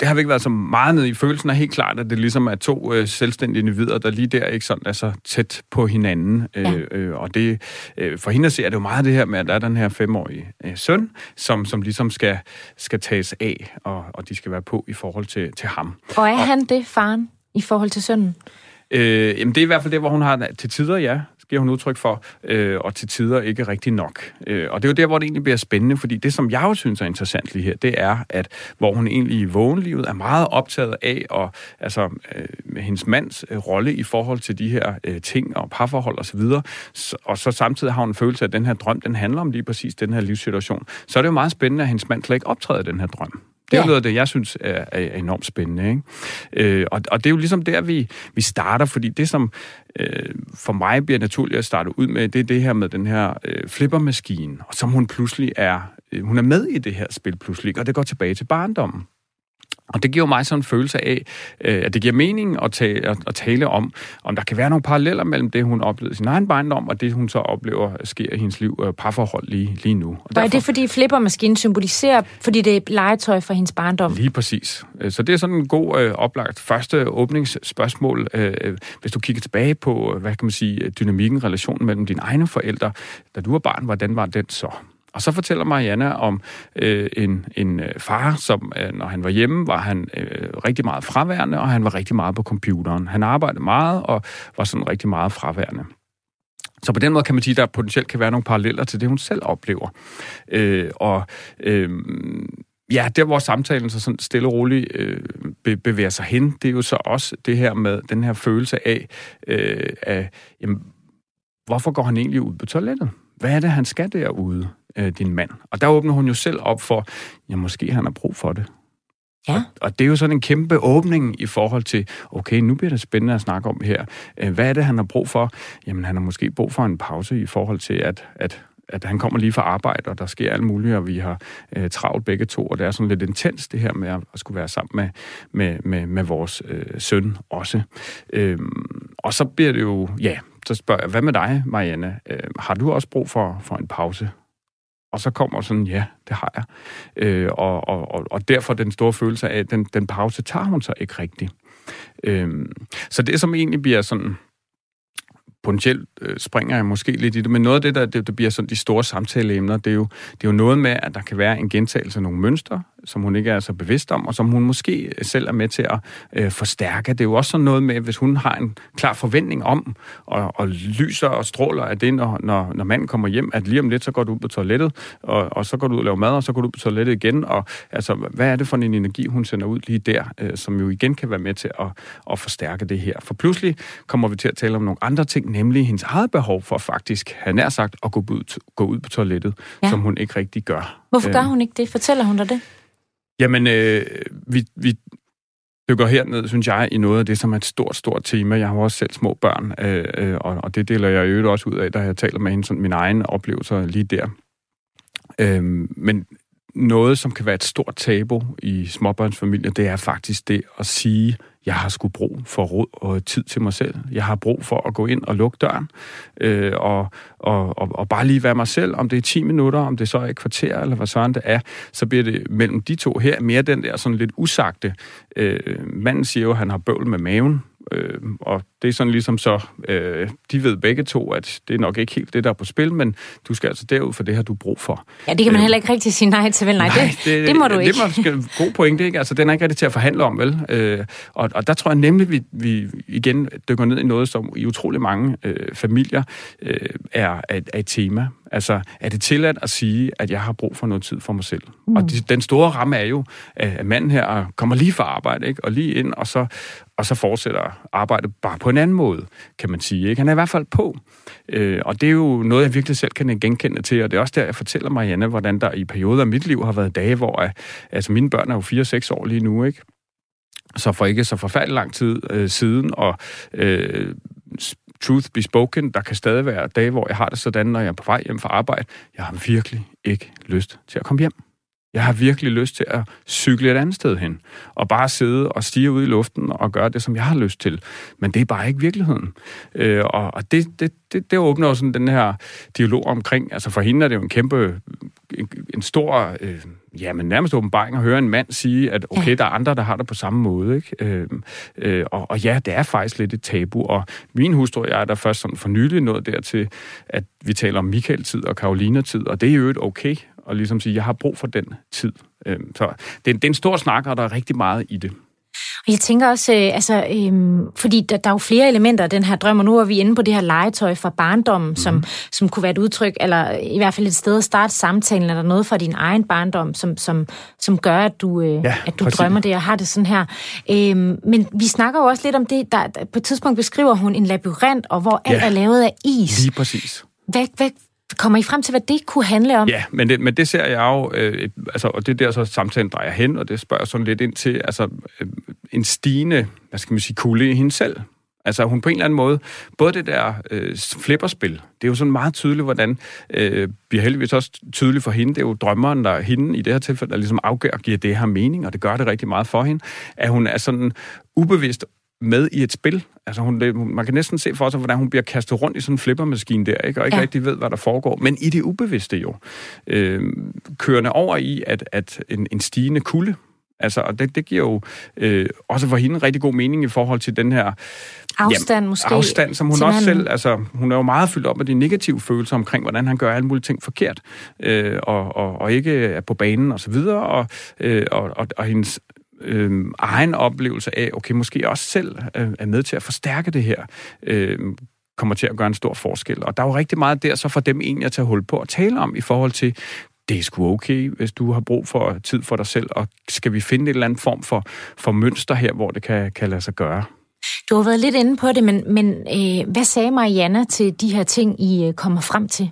det har vi ikke været så meget nede i. Følelsen er helt klart, at det ligesom er to øh, selvstændige individer, der lige der ikke sådan er så tæt på hinanden. Øh, ja. Øh, og det, øh, for hende at se, er det jo meget det her med, at der er den her femårige øh, søn, som, som ligesom skal, skal tages af, og, og de skal være på i forhold til, til ham. Og er og, han det, faren, i forhold til sønnen? Øh, jamen det er i hvert fald det, hvor hun har til tider, ja, giver hun udtryk for, øh, og til tider ikke rigtig nok. Øh, og det er jo der, hvor det egentlig bliver spændende, fordi det, som jeg jo synes er interessant lige her, det er, at hvor hun egentlig i vågenlivet er meget optaget af, og altså øh, med hendes mands øh, rolle i forhold til de her øh, ting og parforhold osv., og, så og så samtidig har hun en følelse af, at den her drøm, den handler om lige præcis den her livssituation, så er det jo meget spændende, at hendes mand slet ikke optræder den her drøm. Det er ja. noget af det, jeg synes er, er enormt spændende. Ikke? Øh, og, og det er jo ligesom der, vi, vi starter, fordi det, som øh, for mig bliver naturligt at starte ud med, det er det her med den her øh, flippermaskine, som hun pludselig er, øh, hun er med i det her spil pludselig, og det går tilbage til barndommen. Og det giver mig sådan en følelse af, øh, at det giver mening at tale, at tale om, om der kan være nogle paralleller mellem det, hun oplevede i sin egen barndom, og det, hun så oplever sker i hendes liv, øh, parforhold lige, lige nu. Og derfor, er det, fordi flippermaskinen symboliserer, fordi det er legetøj for hendes barndom? Lige præcis. Øh, så det er sådan en god øh, oplagt første åbningsspørgsmål. Øh, hvis du kigger tilbage på, hvad kan man sige, dynamikken, relationen mellem dine egne forældre, da du var barn, hvordan var den så? Og så fortæller Mariana om øh, en, en øh, far, som øh, når han var hjemme, var han øh, rigtig meget fraværende, og han var rigtig meget på computeren. Han arbejdede meget og var sådan rigtig meget fraværende. Så på den måde kan man sige, at der potentielt kan være nogle paralleller til det, hun selv oplever. Øh, og øh, ja, der hvor samtalen så sådan stille og roligt øh, bevæger sig hen, det er jo så også det her med den her følelse af, øh, af jamen, hvorfor går han egentlig ud på toilettet? Hvad er det, han skal derude? Øh, din mand. Og der åbner hun jo selv op for, ja, måske han har brug for det. Ja. Og, og det er jo sådan en kæmpe åbning i forhold til, okay, nu bliver det spændende at snakke om her. Øh, hvad er det, han har brug for? Jamen, han har måske brug for en pause i forhold til, at, at at han kommer lige fra arbejde, og der sker alt muligt, og vi har øh, travlt begge to, og det er sådan lidt intens, det her med at, at skulle være sammen med, med, med, med vores øh, søn også. Øhm, og så bliver det jo, ja, så spørger jeg, hvad med dig, Marianne? Øh, har du også brug for, for en pause? Og så kommer sådan, ja, det har jeg. Øh, og, og, og derfor den store følelse af, at den, den pause tager hun så ikke rigtigt. Øh, så det, som egentlig bliver sådan potentielt øh, springer jeg måske lidt i det, men noget af det, der det, der bliver sådan de store samtaleemner, det er, jo, det er jo noget med, at der kan være en gentagelse af nogle mønstre, som hun ikke er så bevidst om, og som hun måske øh, selv er med til at øh, forstærke. Det er jo også sådan noget med, hvis hun har en klar forventning om, og, og lyser og stråler af det, når, når, når manden kommer hjem, at lige om lidt, så går du ud på toilettet, og, og så går du ud og laver mad, og så går du ud på toilettet igen, og altså, hvad er det for en energi, hun sender ud lige der, øh, som jo igen kan være med til at, at forstærke det her. For pludselig kommer vi til at tale om nogle andre ting, nemlig hendes eget behov for faktisk, han er sagt, at gå ud, gå ud på toilettet, ja. som hun ikke rigtig gør. Hvorfor gør øh, hun ikke det? Fortæller hun dig det? Jamen, øh, vi, vi dykker herned, synes jeg, i noget af det, som er et stort, stort tema. Jeg har også selv små børn, øh, øh, og, og det deler jeg jo også ud af, da jeg taler med hende, sådan mine egne oplevelser lige der. Øh, men noget, som kan være et stort tabu i småbørnsfamilier, det er faktisk det at sige, jeg har sgu brug for råd og tid til mig selv. Jeg har brug for at gå ind og lukke døren, øh, og, og, og, og bare lige være mig selv. Om det er 10 minutter, om det så er et kvarter, eller hvad sådan det er, så bliver det mellem de to her mere den der sådan lidt usagte. Øh, manden siger jo, at han har bøvl med maven, Øh, og det er sådan ligesom så, øh, de ved begge to, at det er nok ikke helt det, der er på spil, men du skal altså derud, for det har du brug for. Ja, det kan man øh, heller ikke rigtig sige nej til, vel? Nej, nej det, det, det må du ikke. Det er måske god pointe, ikke? Altså, den er ikke rigtig til at forhandle om, vel? Øh, og, og der tror jeg nemlig, vi, vi igen dykker ned i noget, som i utrolig mange øh, familier øh, er, er, er et tema. Altså, er det tilladt at sige, at jeg har brug for noget tid for mig selv? Mm. Og de, den store ramme er jo, at manden her kommer lige fra arbejde, ikke? og lige ind, og så, og så fortsætter arbejdet bare på en anden måde, kan man sige. Ikke? Han er i hvert fald på. Øh, og det er jo noget, jeg virkelig selv kan genkende til, og det er også der, jeg fortæller Marianne, hvordan der i perioder af mit liv har været dage, hvor øh, altså mine børn er jo 4-6 år lige nu, ikke? Så for ikke så forfærdelig lang tid øh, siden, og øh, truth be spoken, der kan stadig være dage, hvor jeg har det sådan, når jeg er på vej hjem fra arbejde. Jeg har virkelig ikke lyst til at komme hjem. Jeg har virkelig lyst til at cykle et andet sted hen, og bare sidde og stige ud i luften og gøre det, som jeg har lyst til. Men det er bare ikke virkeligheden. Øh, og og det, det, det, det åbner jo sådan den her dialog omkring, altså for hende er det jo en kæmpe, en, en stor, øh, ja, men nærmest åbenbaring at høre en mand sige, at okay, ja. der er andre, der har det på samme måde, ikke? Øh, øh, og, og ja, det er faktisk lidt et tabu, og min hustru og jeg er der først sådan for nylig nået dertil, at vi taler om Michael-tid og Karolina-tid, og det er jo et okay, og ligesom sige, jeg har brug for den tid. Øh, så det, det er en stor snak, og der er rigtig meget i det. Jeg tænker også, øh, altså, øh, fordi der, der er jo flere elementer af den her drøm, og nu er vi inde på det her legetøj fra barndommen, mm. som, som kunne være et udtryk, eller i hvert fald et sted at starte samtalen. Er der noget fra din egen barndom, som, som, som gør, at du, øh, ja, at du drømmer det og har det sådan her? Øh, men vi snakker jo også lidt om det, der, der på et tidspunkt beskriver hun en labyrint, og hvor alt ja, er lavet af is. Lige præcis. Hvad, hvad, Kommer I frem til, hvad det kunne handle om? Ja, men det, men det ser jeg jo, øh, altså, og det er der så samtalen drejer hen, og det spørger sådan lidt ind til, altså øh, en stigende, hvad skal man sige, kulde i hende selv. Altså hun på en eller anden måde, både det der øh, flipperspil, det er jo sådan meget tydeligt, hvordan, øh, bliver heldigvis også tydeligt for hende, det er jo drømmeren, der hende i det her tilfælde, der ligesom afgør og giver det her mening, og det gør det rigtig meget for hende, at hun er sådan ubevidst med i et spil. Altså hun, det, man kan næsten se for sig, hvordan hun bliver kastet rundt i sådan en flippermaskine der, ikke? og ikke ja. rigtig ved, hvad der foregår. Men i det ubevidste jo, øh, kørende over i, at, at en, en stigende kulde, Altså, og det, det giver jo øh, også for hende en rigtig god mening i forhold til den her afstand, jamen, måske, afstand som hun også selv, altså hun er jo meget fyldt op med de negative følelser omkring, hvordan han gør alle mulige ting forkert, øh, og, og, og ikke er på banen og så videre, og, øh, og, og, og hendes øh, egen oplevelse af, okay, måske også selv øh, er med til at forstærke det her, øh, kommer til at gøre en stor forskel. Og der er jo rigtig meget der, så for dem egentlig at tage hul på at tale om i forhold til, det er sgu okay, hvis du har brug for tid for dig selv, og skal vi finde en eller anden form for, for mønster her, hvor det kan, kan lade sig gøre? Du har været lidt inde på det, men, men øh, hvad sagde Mariana til de her ting, I øh, kommer frem til?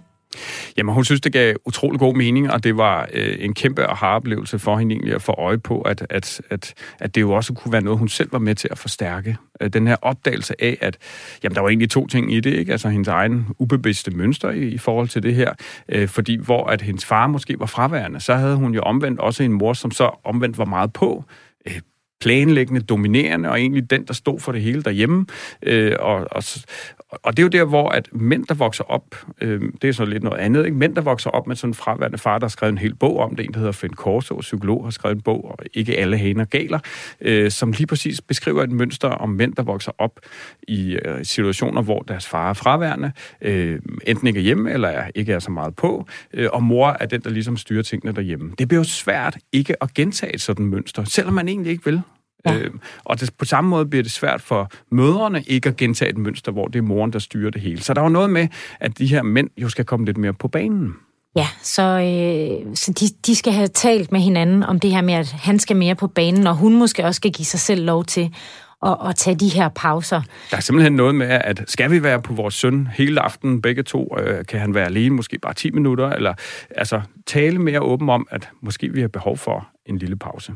Jamen, hun synes, det gav utrolig god mening, og det var øh, en kæmpe aha-oplevelse for hende egentlig at få øje på, at, at, at, at det jo også kunne være noget, hun selv var med til at forstærke. Øh, den her opdagelse af, at jamen, der var egentlig to ting i det, ikke? Altså hendes egen ubevidste mønster i, i forhold til det her, øh, fordi hvor at hendes far måske var fraværende, så havde hun jo omvendt også en mor, som så omvendt var meget på, øh, planlæggende, dominerende, og egentlig den, der stod for det hele derhjemme. Øh, og, og, og det er jo der, hvor at mænd, der vokser op, øh, det er så lidt noget andet, ikke? mænd, der vokser op med sådan en fraværende far, der har skrevet en hel bog om det, en, der hedder Finn Korso, psykolog, har skrevet en bog, og ikke alle haner galer, øh, som lige præcis beskriver et mønster om mænd, der vokser op i øh, situationer, hvor deres far er fraværende, øh, enten ikke er hjemme, eller er, ikke er så meget på, øh, og mor er den, der ligesom styrer tingene derhjemme. Det bliver jo svært ikke at gentage et sådan mønster, selvom man egentlig ikke vil. Ja. Øh, og det, på samme måde bliver det svært for mødrene ikke at gentage et mønster, hvor det er moren, der styrer det hele. Så der er jo noget med, at de her mænd jo skal komme lidt mere på banen. Ja, så, øh, så de, de skal have talt med hinanden om det her med, at han skal mere på banen, og hun måske også skal give sig selv lov til at, at tage de her pauser. Der er simpelthen noget med, at skal vi være på vores søn hele aftenen, begge to, øh, kan han være alene, måske bare 10 minutter, eller altså tale mere åben om, at måske vi har behov for en lille pause.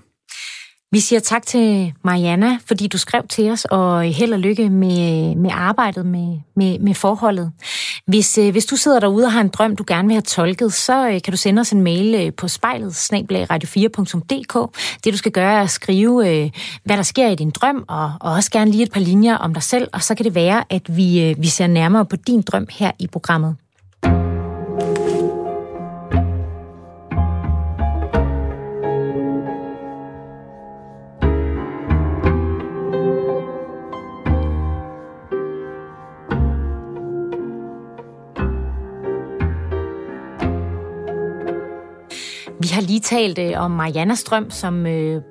Vi siger tak til Mariana, fordi du skrev til os, og held og lykke med, med arbejdet med, med, med forholdet. Hvis, øh, hvis du sidder derude og har en drøm, du gerne vil have tolket, så øh, kan du sende os en mail øh, på spejlet, radio4.dk. Det du skal gøre er at skrive, hvad der sker i din drøm, og, og også gerne lige et par linjer om dig selv, og så kan det være, at vi, vi ser nærmere på din drøm her i programmet. Har lige talt øh, om Mariana Strøm, som øh,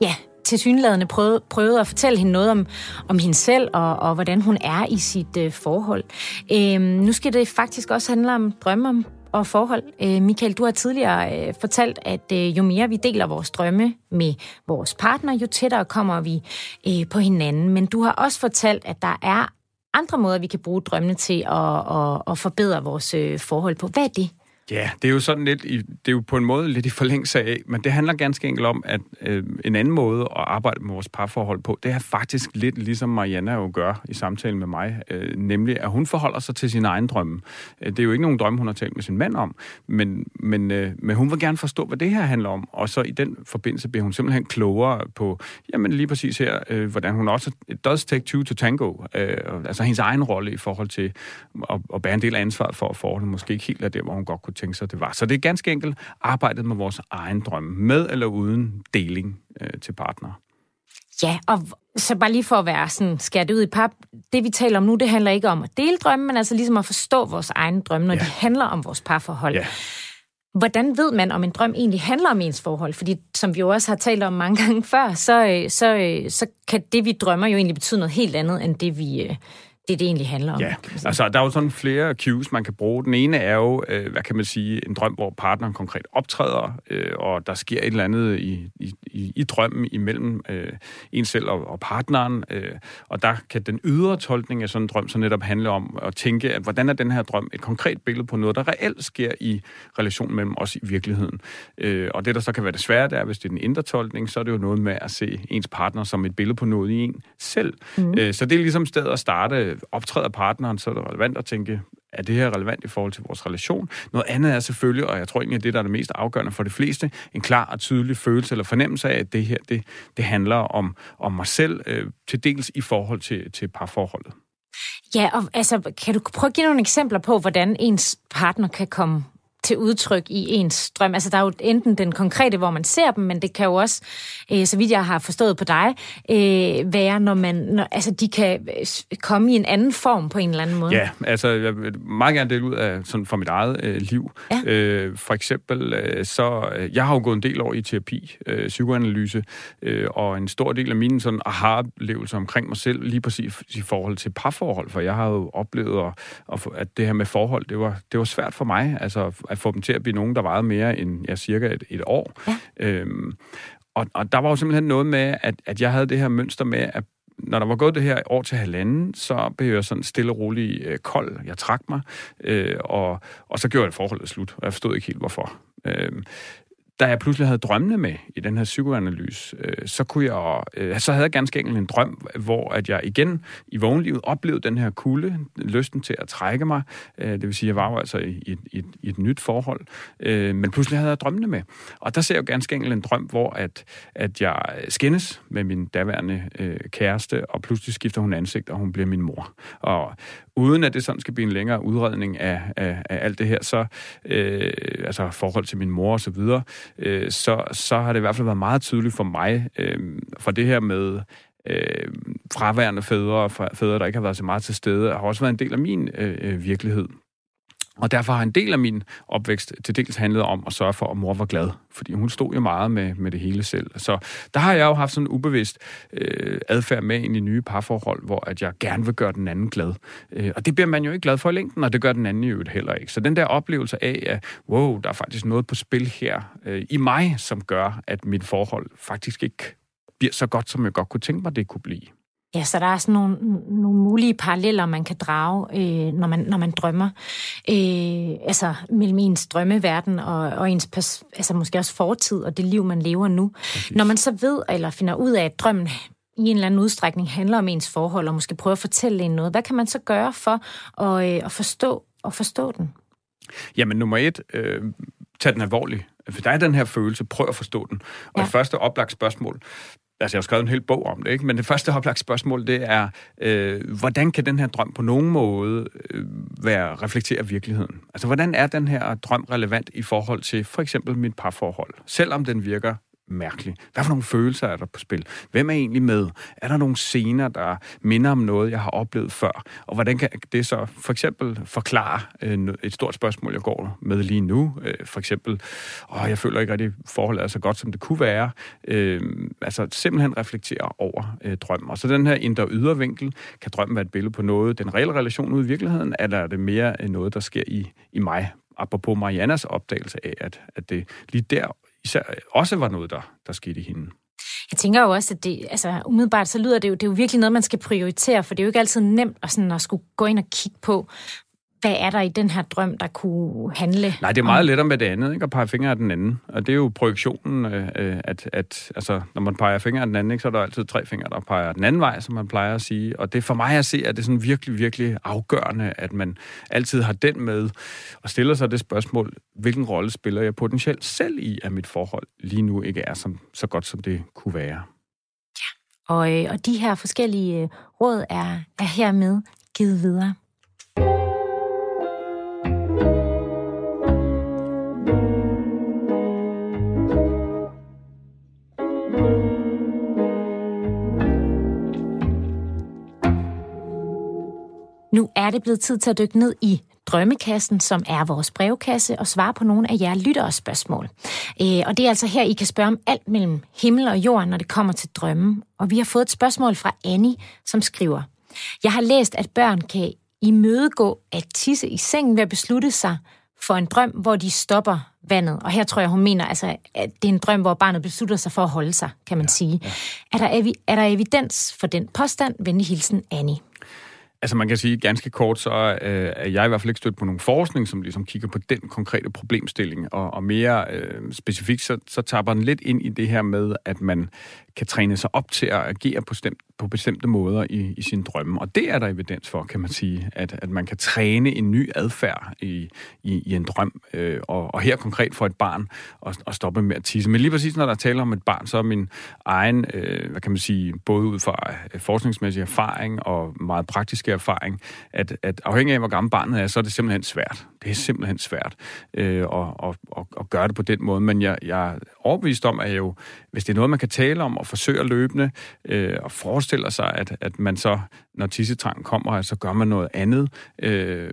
ja, til synlædende prøvede, prøvede at fortælle hende noget om, om hende selv, og, og hvordan hun er i sit øh, forhold. Øh, nu skal det faktisk også handle om drømme om og forhold. Øh, Michael, du har tidligere øh, fortalt, at øh, jo mere vi deler vores drømme med vores partner, jo tættere kommer vi øh, på hinanden. Men du har også fortalt, at der er andre måder, vi kan bruge drømmene til at, at, at forbedre vores øh, forhold på. Hvad er det? Ja, det er jo sådan lidt, i, det er jo på en måde lidt i forlængelse af, men det handler ganske enkelt om, at øh, en anden måde at arbejde med vores parforhold på, det er faktisk lidt ligesom Mariana jo gør i samtalen med mig, øh, nemlig at hun forholder sig til sin egen drømme. Øh, det er jo ikke nogen drømme, hun har talt med sin mand om, men, men, øh, men hun vil gerne forstå, hvad det her handler om, og så i den forbindelse bliver hun simpelthen klogere på, jamen lige præcis her, øh, hvordan hun også, it does take two to tango, øh, altså hendes egen rolle i forhold til at, at bære en del af ansvaret for at forholdet måske ikke helt er der, hvor hun godt kunne tænke sig, det var. Så det er ganske enkelt arbejdet med vores egen drømme, med eller uden deling øh, til partner. Ja, og så bare lige for at være sådan skært ud i pap, det vi taler om nu, det handler ikke om at dele drømme, men altså ligesom at forstå vores egen drømme, når ja. de handler om vores parforhold. Ja. Hvordan ved man, om en drøm egentlig handler om ens forhold? Fordi som vi jo også har talt om mange gange før, så, øh, så, øh, så kan det, vi drømmer, jo egentlig betyde noget helt andet, end det, vi, øh, det, det egentlig handler om. Ja, altså der er jo sådan flere cues, man kan bruge. Den ene er jo, øh, hvad kan man sige, en drøm, hvor partneren konkret optræder, øh, og der sker et eller andet i, i, i, i drømmen imellem øh, en selv og, og partneren. Øh, og der kan den ydre tolkning af sådan en drøm så netop handle om at tænke, at hvordan er den her drøm et konkret billede på noget, der reelt sker i relationen mellem os i virkeligheden. Øh, og det, der så kan være det svære, det er, hvis det er den indre tolkning, så er det jo noget med at se ens partner som et billede på noget i en selv. Mm. Øh, så det er ligesom stedet at starte optræder partneren, så er det relevant at tænke, er det her relevant i forhold til vores relation? Noget andet er selvfølgelig, og jeg tror egentlig, at det, der er det mest afgørende for de fleste, en klar og tydelig følelse eller fornemmelse af, at det her, det, det handler om, om mig selv, øh, til dels i forhold til, til parforholdet. Ja, og altså, kan du prøve at give nogle eksempler på, hvordan ens partner kan komme til udtryk i ens drøm. Altså, der er jo enten den konkrete, hvor man ser dem, men det kan jo også, øh, så vidt jeg har forstået på dig, øh, være, når man, når, altså, de kan øh, komme i en anden form på en eller anden måde. Ja, altså, jeg vil meget gerne dele ud af, sådan for mit eget øh, liv. Ja. Øh, for eksempel, øh, så, jeg har jo gået en del år i terapi, øh, psykoanalyse, øh, og en stor del af mine sådan aha-oplevelser omkring mig selv, lige præcis i forhold til parforhold, for jeg har jo oplevet, at, at det her med forhold, det var, det var svært for mig, altså at få dem til at blive nogen, der varede mere end ja, cirka et, et år. Ja. Øhm, og, og der var jo simpelthen noget med, at, at jeg havde det her mønster med, at når der var gået det her år til halvanden, så blev jeg sådan stille og rolig øh, kold. Jeg trak mig, øh, og, og så gjorde jeg forholdet slut, og jeg forstod ikke helt, hvorfor. Øh, da jeg pludselig havde drømmene med i den her psykoanalyse, øh, så kunne jeg, øh, så havde jeg ganske enkelt en drøm, hvor at jeg igen i vågenlivet oplevede den her kulde, lysten til at trække mig. Øh, det vil sige, at jeg var jo altså i, i, i, i et nyt forhold, øh, men pludselig havde jeg drømmene med. Og der ser jeg jo ganske enkelt en drøm, hvor at, at jeg skændes med min daværende øh, kæreste, og pludselig skifter hun ansigt, og hun bliver min mor. Og uden at det sådan skal blive en længere udredning af, af, af alt det her, så øh, altså forhold til min mor og så videre, øh, så, så har det i hvert fald været meget tydeligt for mig, øh, for det her med øh, fraværende fædre og fædre, der ikke har været så meget til stede, har også været en del af min øh, øh virkelighed. Og derfor har en del af min opvækst til dels handlet om at sørge for, at mor var glad. Fordi hun stod jo meget med, med det hele selv. Så der har jeg jo haft sådan en ubevidst øh, adfærd med ind i nye parforhold, hvor at jeg gerne vil gøre den anden glad. Øh, og det bliver man jo ikke glad for i længden, og det gør den anden jo heller ikke. Så den der oplevelse af, at wow, der er faktisk noget på spil her øh, i mig, som gør, at mit forhold faktisk ikke bliver så godt, som jeg godt kunne tænke mig, det kunne blive. Ja, så der er sådan nogle, nogle mulige paralleller, man kan drage, øh, når, man, når man drømmer. Øh, altså mellem ens drømmeverden og, og ens pers, altså måske også fortid og det liv, man lever nu. Præcis. Når man så ved eller finder ud af, at drømmen i en eller anden udstrækning handler om ens forhold, og måske prøver at fortælle en noget, hvad kan man så gøre for at, øh, at forstå, at forstå den? Jamen nummer et, øh, tag den alvorligt. For der er den her følelse, prøv at forstå den. Og ja. det første oplagt spørgsmål, altså jeg har skrevet en hel bog om det, ikke? men det første oplagt spørgsmål, det er, øh, hvordan kan den her drøm på nogen måde øh, være reflektere virkeligheden? Altså, hvordan er den her drøm relevant i forhold til for eksempel mit parforhold? Selvom den virker mærkelig. Hvad for nogle følelser er der på spil? Hvem er egentlig med? Er der nogle scener, der minder om noget, jeg har oplevet før? Og hvordan kan det så for eksempel forklare øh, et stort spørgsmål, jeg går med lige nu? Øh, for eksempel, åh, jeg føler ikke rigtig, forholdet er så godt, som det kunne være. Øh, altså simpelthen reflektere over øh, drømmen. Og så den her indre ydre vinkel, kan drømmen være et billede på noget, den reelle relation ude i virkeligheden, eller er det mere øh, noget, der sker i, i mig apropos Mariannas opdagelse af, at, at det lige der især øh, også var noget, der, der skete i hende. Jeg tænker jo også, at det, altså, umiddelbart så lyder det jo, det er jo virkelig noget, man skal prioritere, for det er jo ikke altid nemt at, sådan, at skulle gå ind og kigge på, hvad er der i den her drøm, der kunne handle Nej, det er meget om... lettere med det andet, ikke? at pege fingre af den anden. Og det er jo projektionen, øh, øh, at, at altså, når man peger fingre af den anden, ikke, så er der altid tre fingre, der peger den anden vej, som man plejer at sige. Og det for mig at se, at det er sådan virkelig, virkelig afgørende, at man altid har den med, og stiller sig det spørgsmål, hvilken rolle spiller jeg potentielt selv i, at mit forhold lige nu ikke er som, så godt, som det kunne være. Ja, og, øh, og de her forskellige råd er, er hermed givet videre. Nu er det blevet tid til at dykke ned i Drømmekassen, som er vores brevkasse, og svare på nogle af jer lyttere spørgsmål. Øh, og det er altså her, I kan spørge om alt mellem himmel og jord, når det kommer til drømmen. Og vi har fået et spørgsmål fra Annie, som skriver, Jeg har læst, at børn kan imødegå at tisse i sengen ved at beslutte sig for en drøm, hvor de stopper vandet. Og her tror jeg, hun mener, altså, at det er en drøm, hvor barnet beslutter sig for at holde sig, kan man ja, sige. Ja. Er, der er der evidens for den påstand? Venlig hilsen, Annie. Altså man kan sige ganske kort, så øh, er jeg i hvert fald ikke stødt på nogen forskning, som ligesom kigger på den konkrete problemstilling, og, og mere øh, specifikt, så, så taber den lidt ind i det her med, at man kan træne sig op til at agere på, stemt, på bestemte måder i, i sin drømme. Og det er der evidens for, kan man sige, at, at man kan træne en ny adfærd i, i, i en drøm. Øh, og, og her konkret for et barn at, at stoppe med at tisse. Men lige præcis når der taler om et barn, så er min egen, øh, hvad kan man sige, både ud fra øh, forskningsmæssig erfaring og meget praktiske erfaring, at, at afhængig af, hvor gammel barnet er, så er det simpelthen svært. Det er simpelthen svært øh, at, at, at, at gøre det på den måde. Men jeg, jeg er overbevist om, at jo, hvis det er noget, man kan tale om og forsøger løbende øh, og forestiller sig, at, at man så, når tissetrangen kommer, så gør man noget andet. Øh,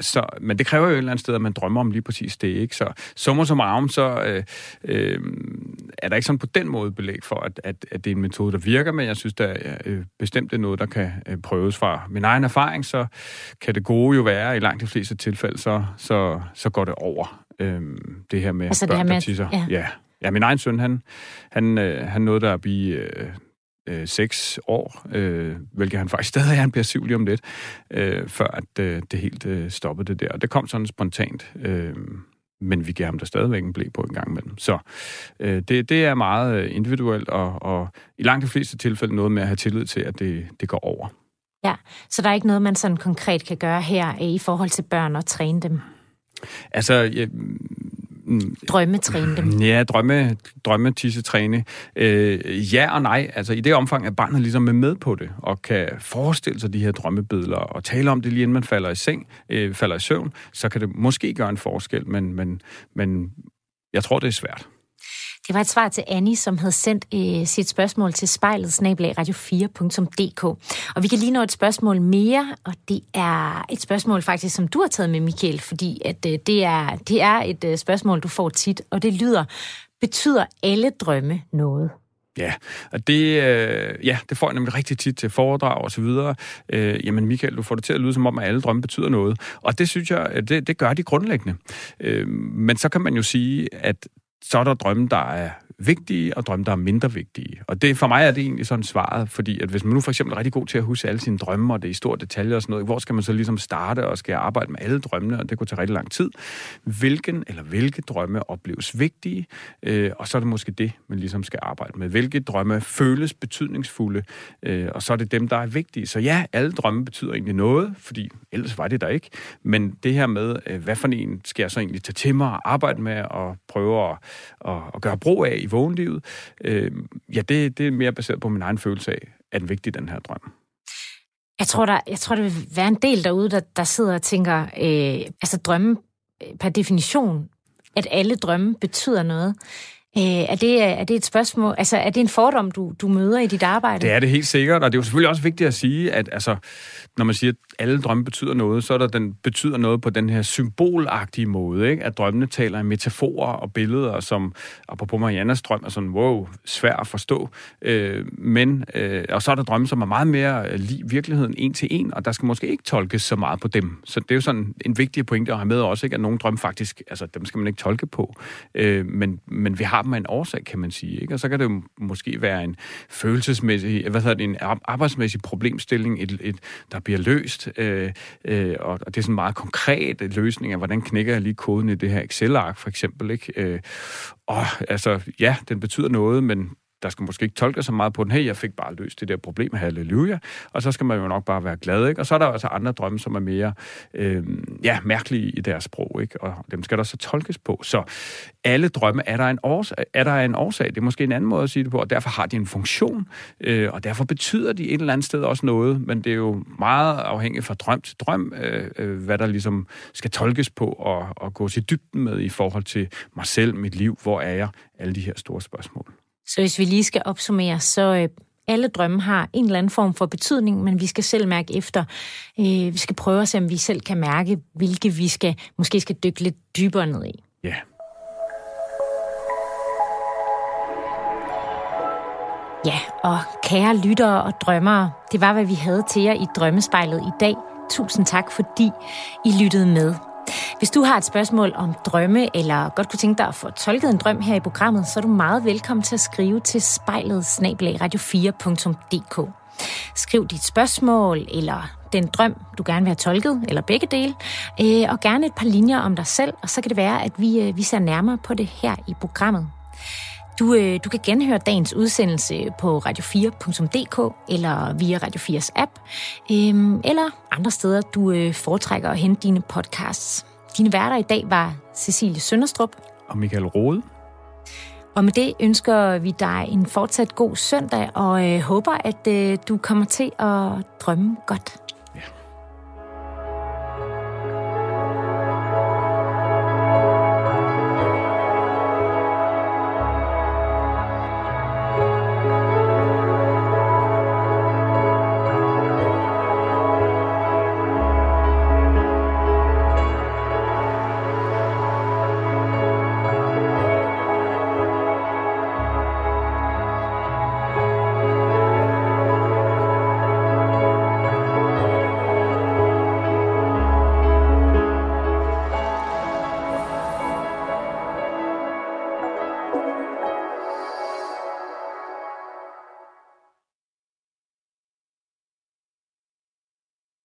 så, men det kræver jo et eller andet sted, at man drømmer om lige præcis det, ikke? Så summer som arm, så øh, øh, er der ikke sådan på den måde belæg for, at, at, at det er en metode, der virker, men jeg synes, der er øh, bestemt er noget, der kan øh, prøves fra min egen erfaring, så kan det gode jo være, i langt de fleste tilfælde, så, så, så går det over, øh, det her med altså børn, det her med, der tisser. Ja. ja. Ja, min egen søn, han, han, øh, han nåede der at blive øh, øh, seks år, øh, hvilket han faktisk stadig er, han bliver syv lige om lidt, øh, før at øh, det helt øh, stoppede det der. Og det kom sådan spontant, øh, men vi gav ham der stadigvæk en blæ på en gang imellem. Så øh, det, det er meget øh, individuelt, og, og i langt de fleste tilfælde noget med at have tillid til, at det, det går over. Ja, så der er ikke noget, man sådan konkret kan gøre her i forhold til børn og træne dem? Altså, jeg, Drømmetræne dem? Ja, drømme, drømme træne. Øh, ja og nej. Altså i det omfang, at barnet ligesom er med på det, og kan forestille sig de her drømmebilleder, og tale om det lige inden man falder i seng, øh, falder i søvn, så kan det måske gøre en forskel, men, men, men jeg tror, det er svært. Det var et svar til Annie, som havde sendt øh, sit spørgsmål til spejlet radio4.dk. Og vi kan lige nå et spørgsmål mere, og det er et spørgsmål faktisk, som du har taget med, Michael, fordi at, øh, det, er, det er et øh, spørgsmål, du får tit, og det lyder, betyder alle drømme noget? Ja, og det, øh, ja, det får jeg nemlig rigtig tit til foredrag og så videre. Øh, jamen Michael, du får det til at lyde som om, at alle drømme betyder noget. Og det synes jeg, det, det gør de grundlæggende. Øh, men så kan man jo sige, at så er der drømme, der er vigtige, og drømme, der er mindre vigtige. Og det, for mig er det egentlig sådan svaret, fordi at hvis man nu for eksempel er rigtig god til at huske alle sine drømme, og det er i store detaljer og sådan noget, hvor skal man så ligesom starte og skal arbejde med alle drømmene, og det kunne tage rigtig lang tid. Hvilken eller hvilke drømme opleves vigtige, øh, og så er det måske det, man ligesom skal arbejde med. Hvilke drømme føles betydningsfulde, øh, og så er det dem, der er vigtige. Så ja, alle drømme betyder egentlig noget, fordi ellers var det der ikke. Men det her med, øh, hvad for en skal jeg så egentlig tage til mig og arbejde med og prøve at, at, at gøre brug af i vågenlivet, øh, ja, det, det er mere baseret på min egen følelse af, at den vigtig, den her drøm. Jeg tror, der, jeg tror, der vil være en del derude, der, der sidder og tænker, øh, altså drømme øh, per definition, at alle drømme betyder noget. Øh, er, det, er det et spørgsmål, altså er det en fordom, du, du møder i dit arbejde? Det er det helt sikkert, og det er jo selvfølgelig også vigtigt at sige, at altså, når man siger, at alle drømme betyder noget, så er der den betyder noget på den her symbolagtige måde, ikke? at drømmene taler i metaforer og billeder, som apropos Mariannas drøm er sådan, wow, svær at forstå. Øh, men, øh, og så er der drømme, som er meget mere øh, lige virkeligheden en til en, og der skal måske ikke tolkes så meget på dem. Så det er jo sådan en vigtig pointe at have med også, ikke? at nogle drømme faktisk, altså dem skal man ikke tolke på, øh, men, men vi har dem af en årsag, kan man sige. Ikke? Og så kan det jo måske være en følelsesmæssig, hvad hedder det, en arbejdsmæssig problemstilling, et, et, der bliver løst, øh, øh, og, og det er sådan en meget konkret løsning af, hvordan knækker jeg lige koden i det her Excel-ark, for eksempel. Ikke? Øh, og altså, ja, den betyder noget, men der skal måske ikke tolke så meget på den. Hey, jeg fik bare løst det der problem, halleluja. Og så skal man jo nok bare være glad, ikke? Og så er der altså andre drømme, som er mere øh, ja, mærkelige i deres sprog, ikke? Og dem skal der så tolkes på. Så alle drømme er der en årsag. Er der en årsag? Det er måske en anden måde at sige det på, og derfor har de en funktion, øh, og derfor betyder de et eller andet sted også noget, men det er jo meget afhængigt fra drøm til drøm, øh, øh, hvad der ligesom skal tolkes på og, og gå til dybden med i forhold til mig selv, mit liv, hvor er jeg, alle de her store spørgsmål. Så hvis vi lige skal opsummere, så øh, alle drømme har en eller anden form for betydning, men vi skal selv mærke efter. Øh, vi skal prøve at se, om vi selv kan mærke, hvilke vi skal måske skal dykke lidt dybere ned i. Ja. Ja, og kære lyttere og drømmere, det var, hvad vi havde til jer i Drømmespejlet i dag. Tusind tak, fordi I lyttede med. Hvis du har et spørgsmål om drømme, eller godt kunne tænke dig at få tolket en drøm her i programmet, så er du meget velkommen til at skrive til spejlet radio4.dk. Skriv dit spørgsmål, eller den drøm, du gerne vil have tolket, eller begge dele, øh, og gerne et par linjer om dig selv, og så kan det være, at vi, øh, vi ser nærmere på det her i programmet. Du, øh, du kan genhøre dagens udsendelse på radio4.dk eller via Radio 4's app, øh, eller andre steder, du øh, foretrækker at hente dine podcasts. Dine værter i dag var Cecilie Sønderstrup og Michael Rode. Og med det ønsker vi dig en fortsat god søndag, og øh, håber, at øh, du kommer til at drømme godt.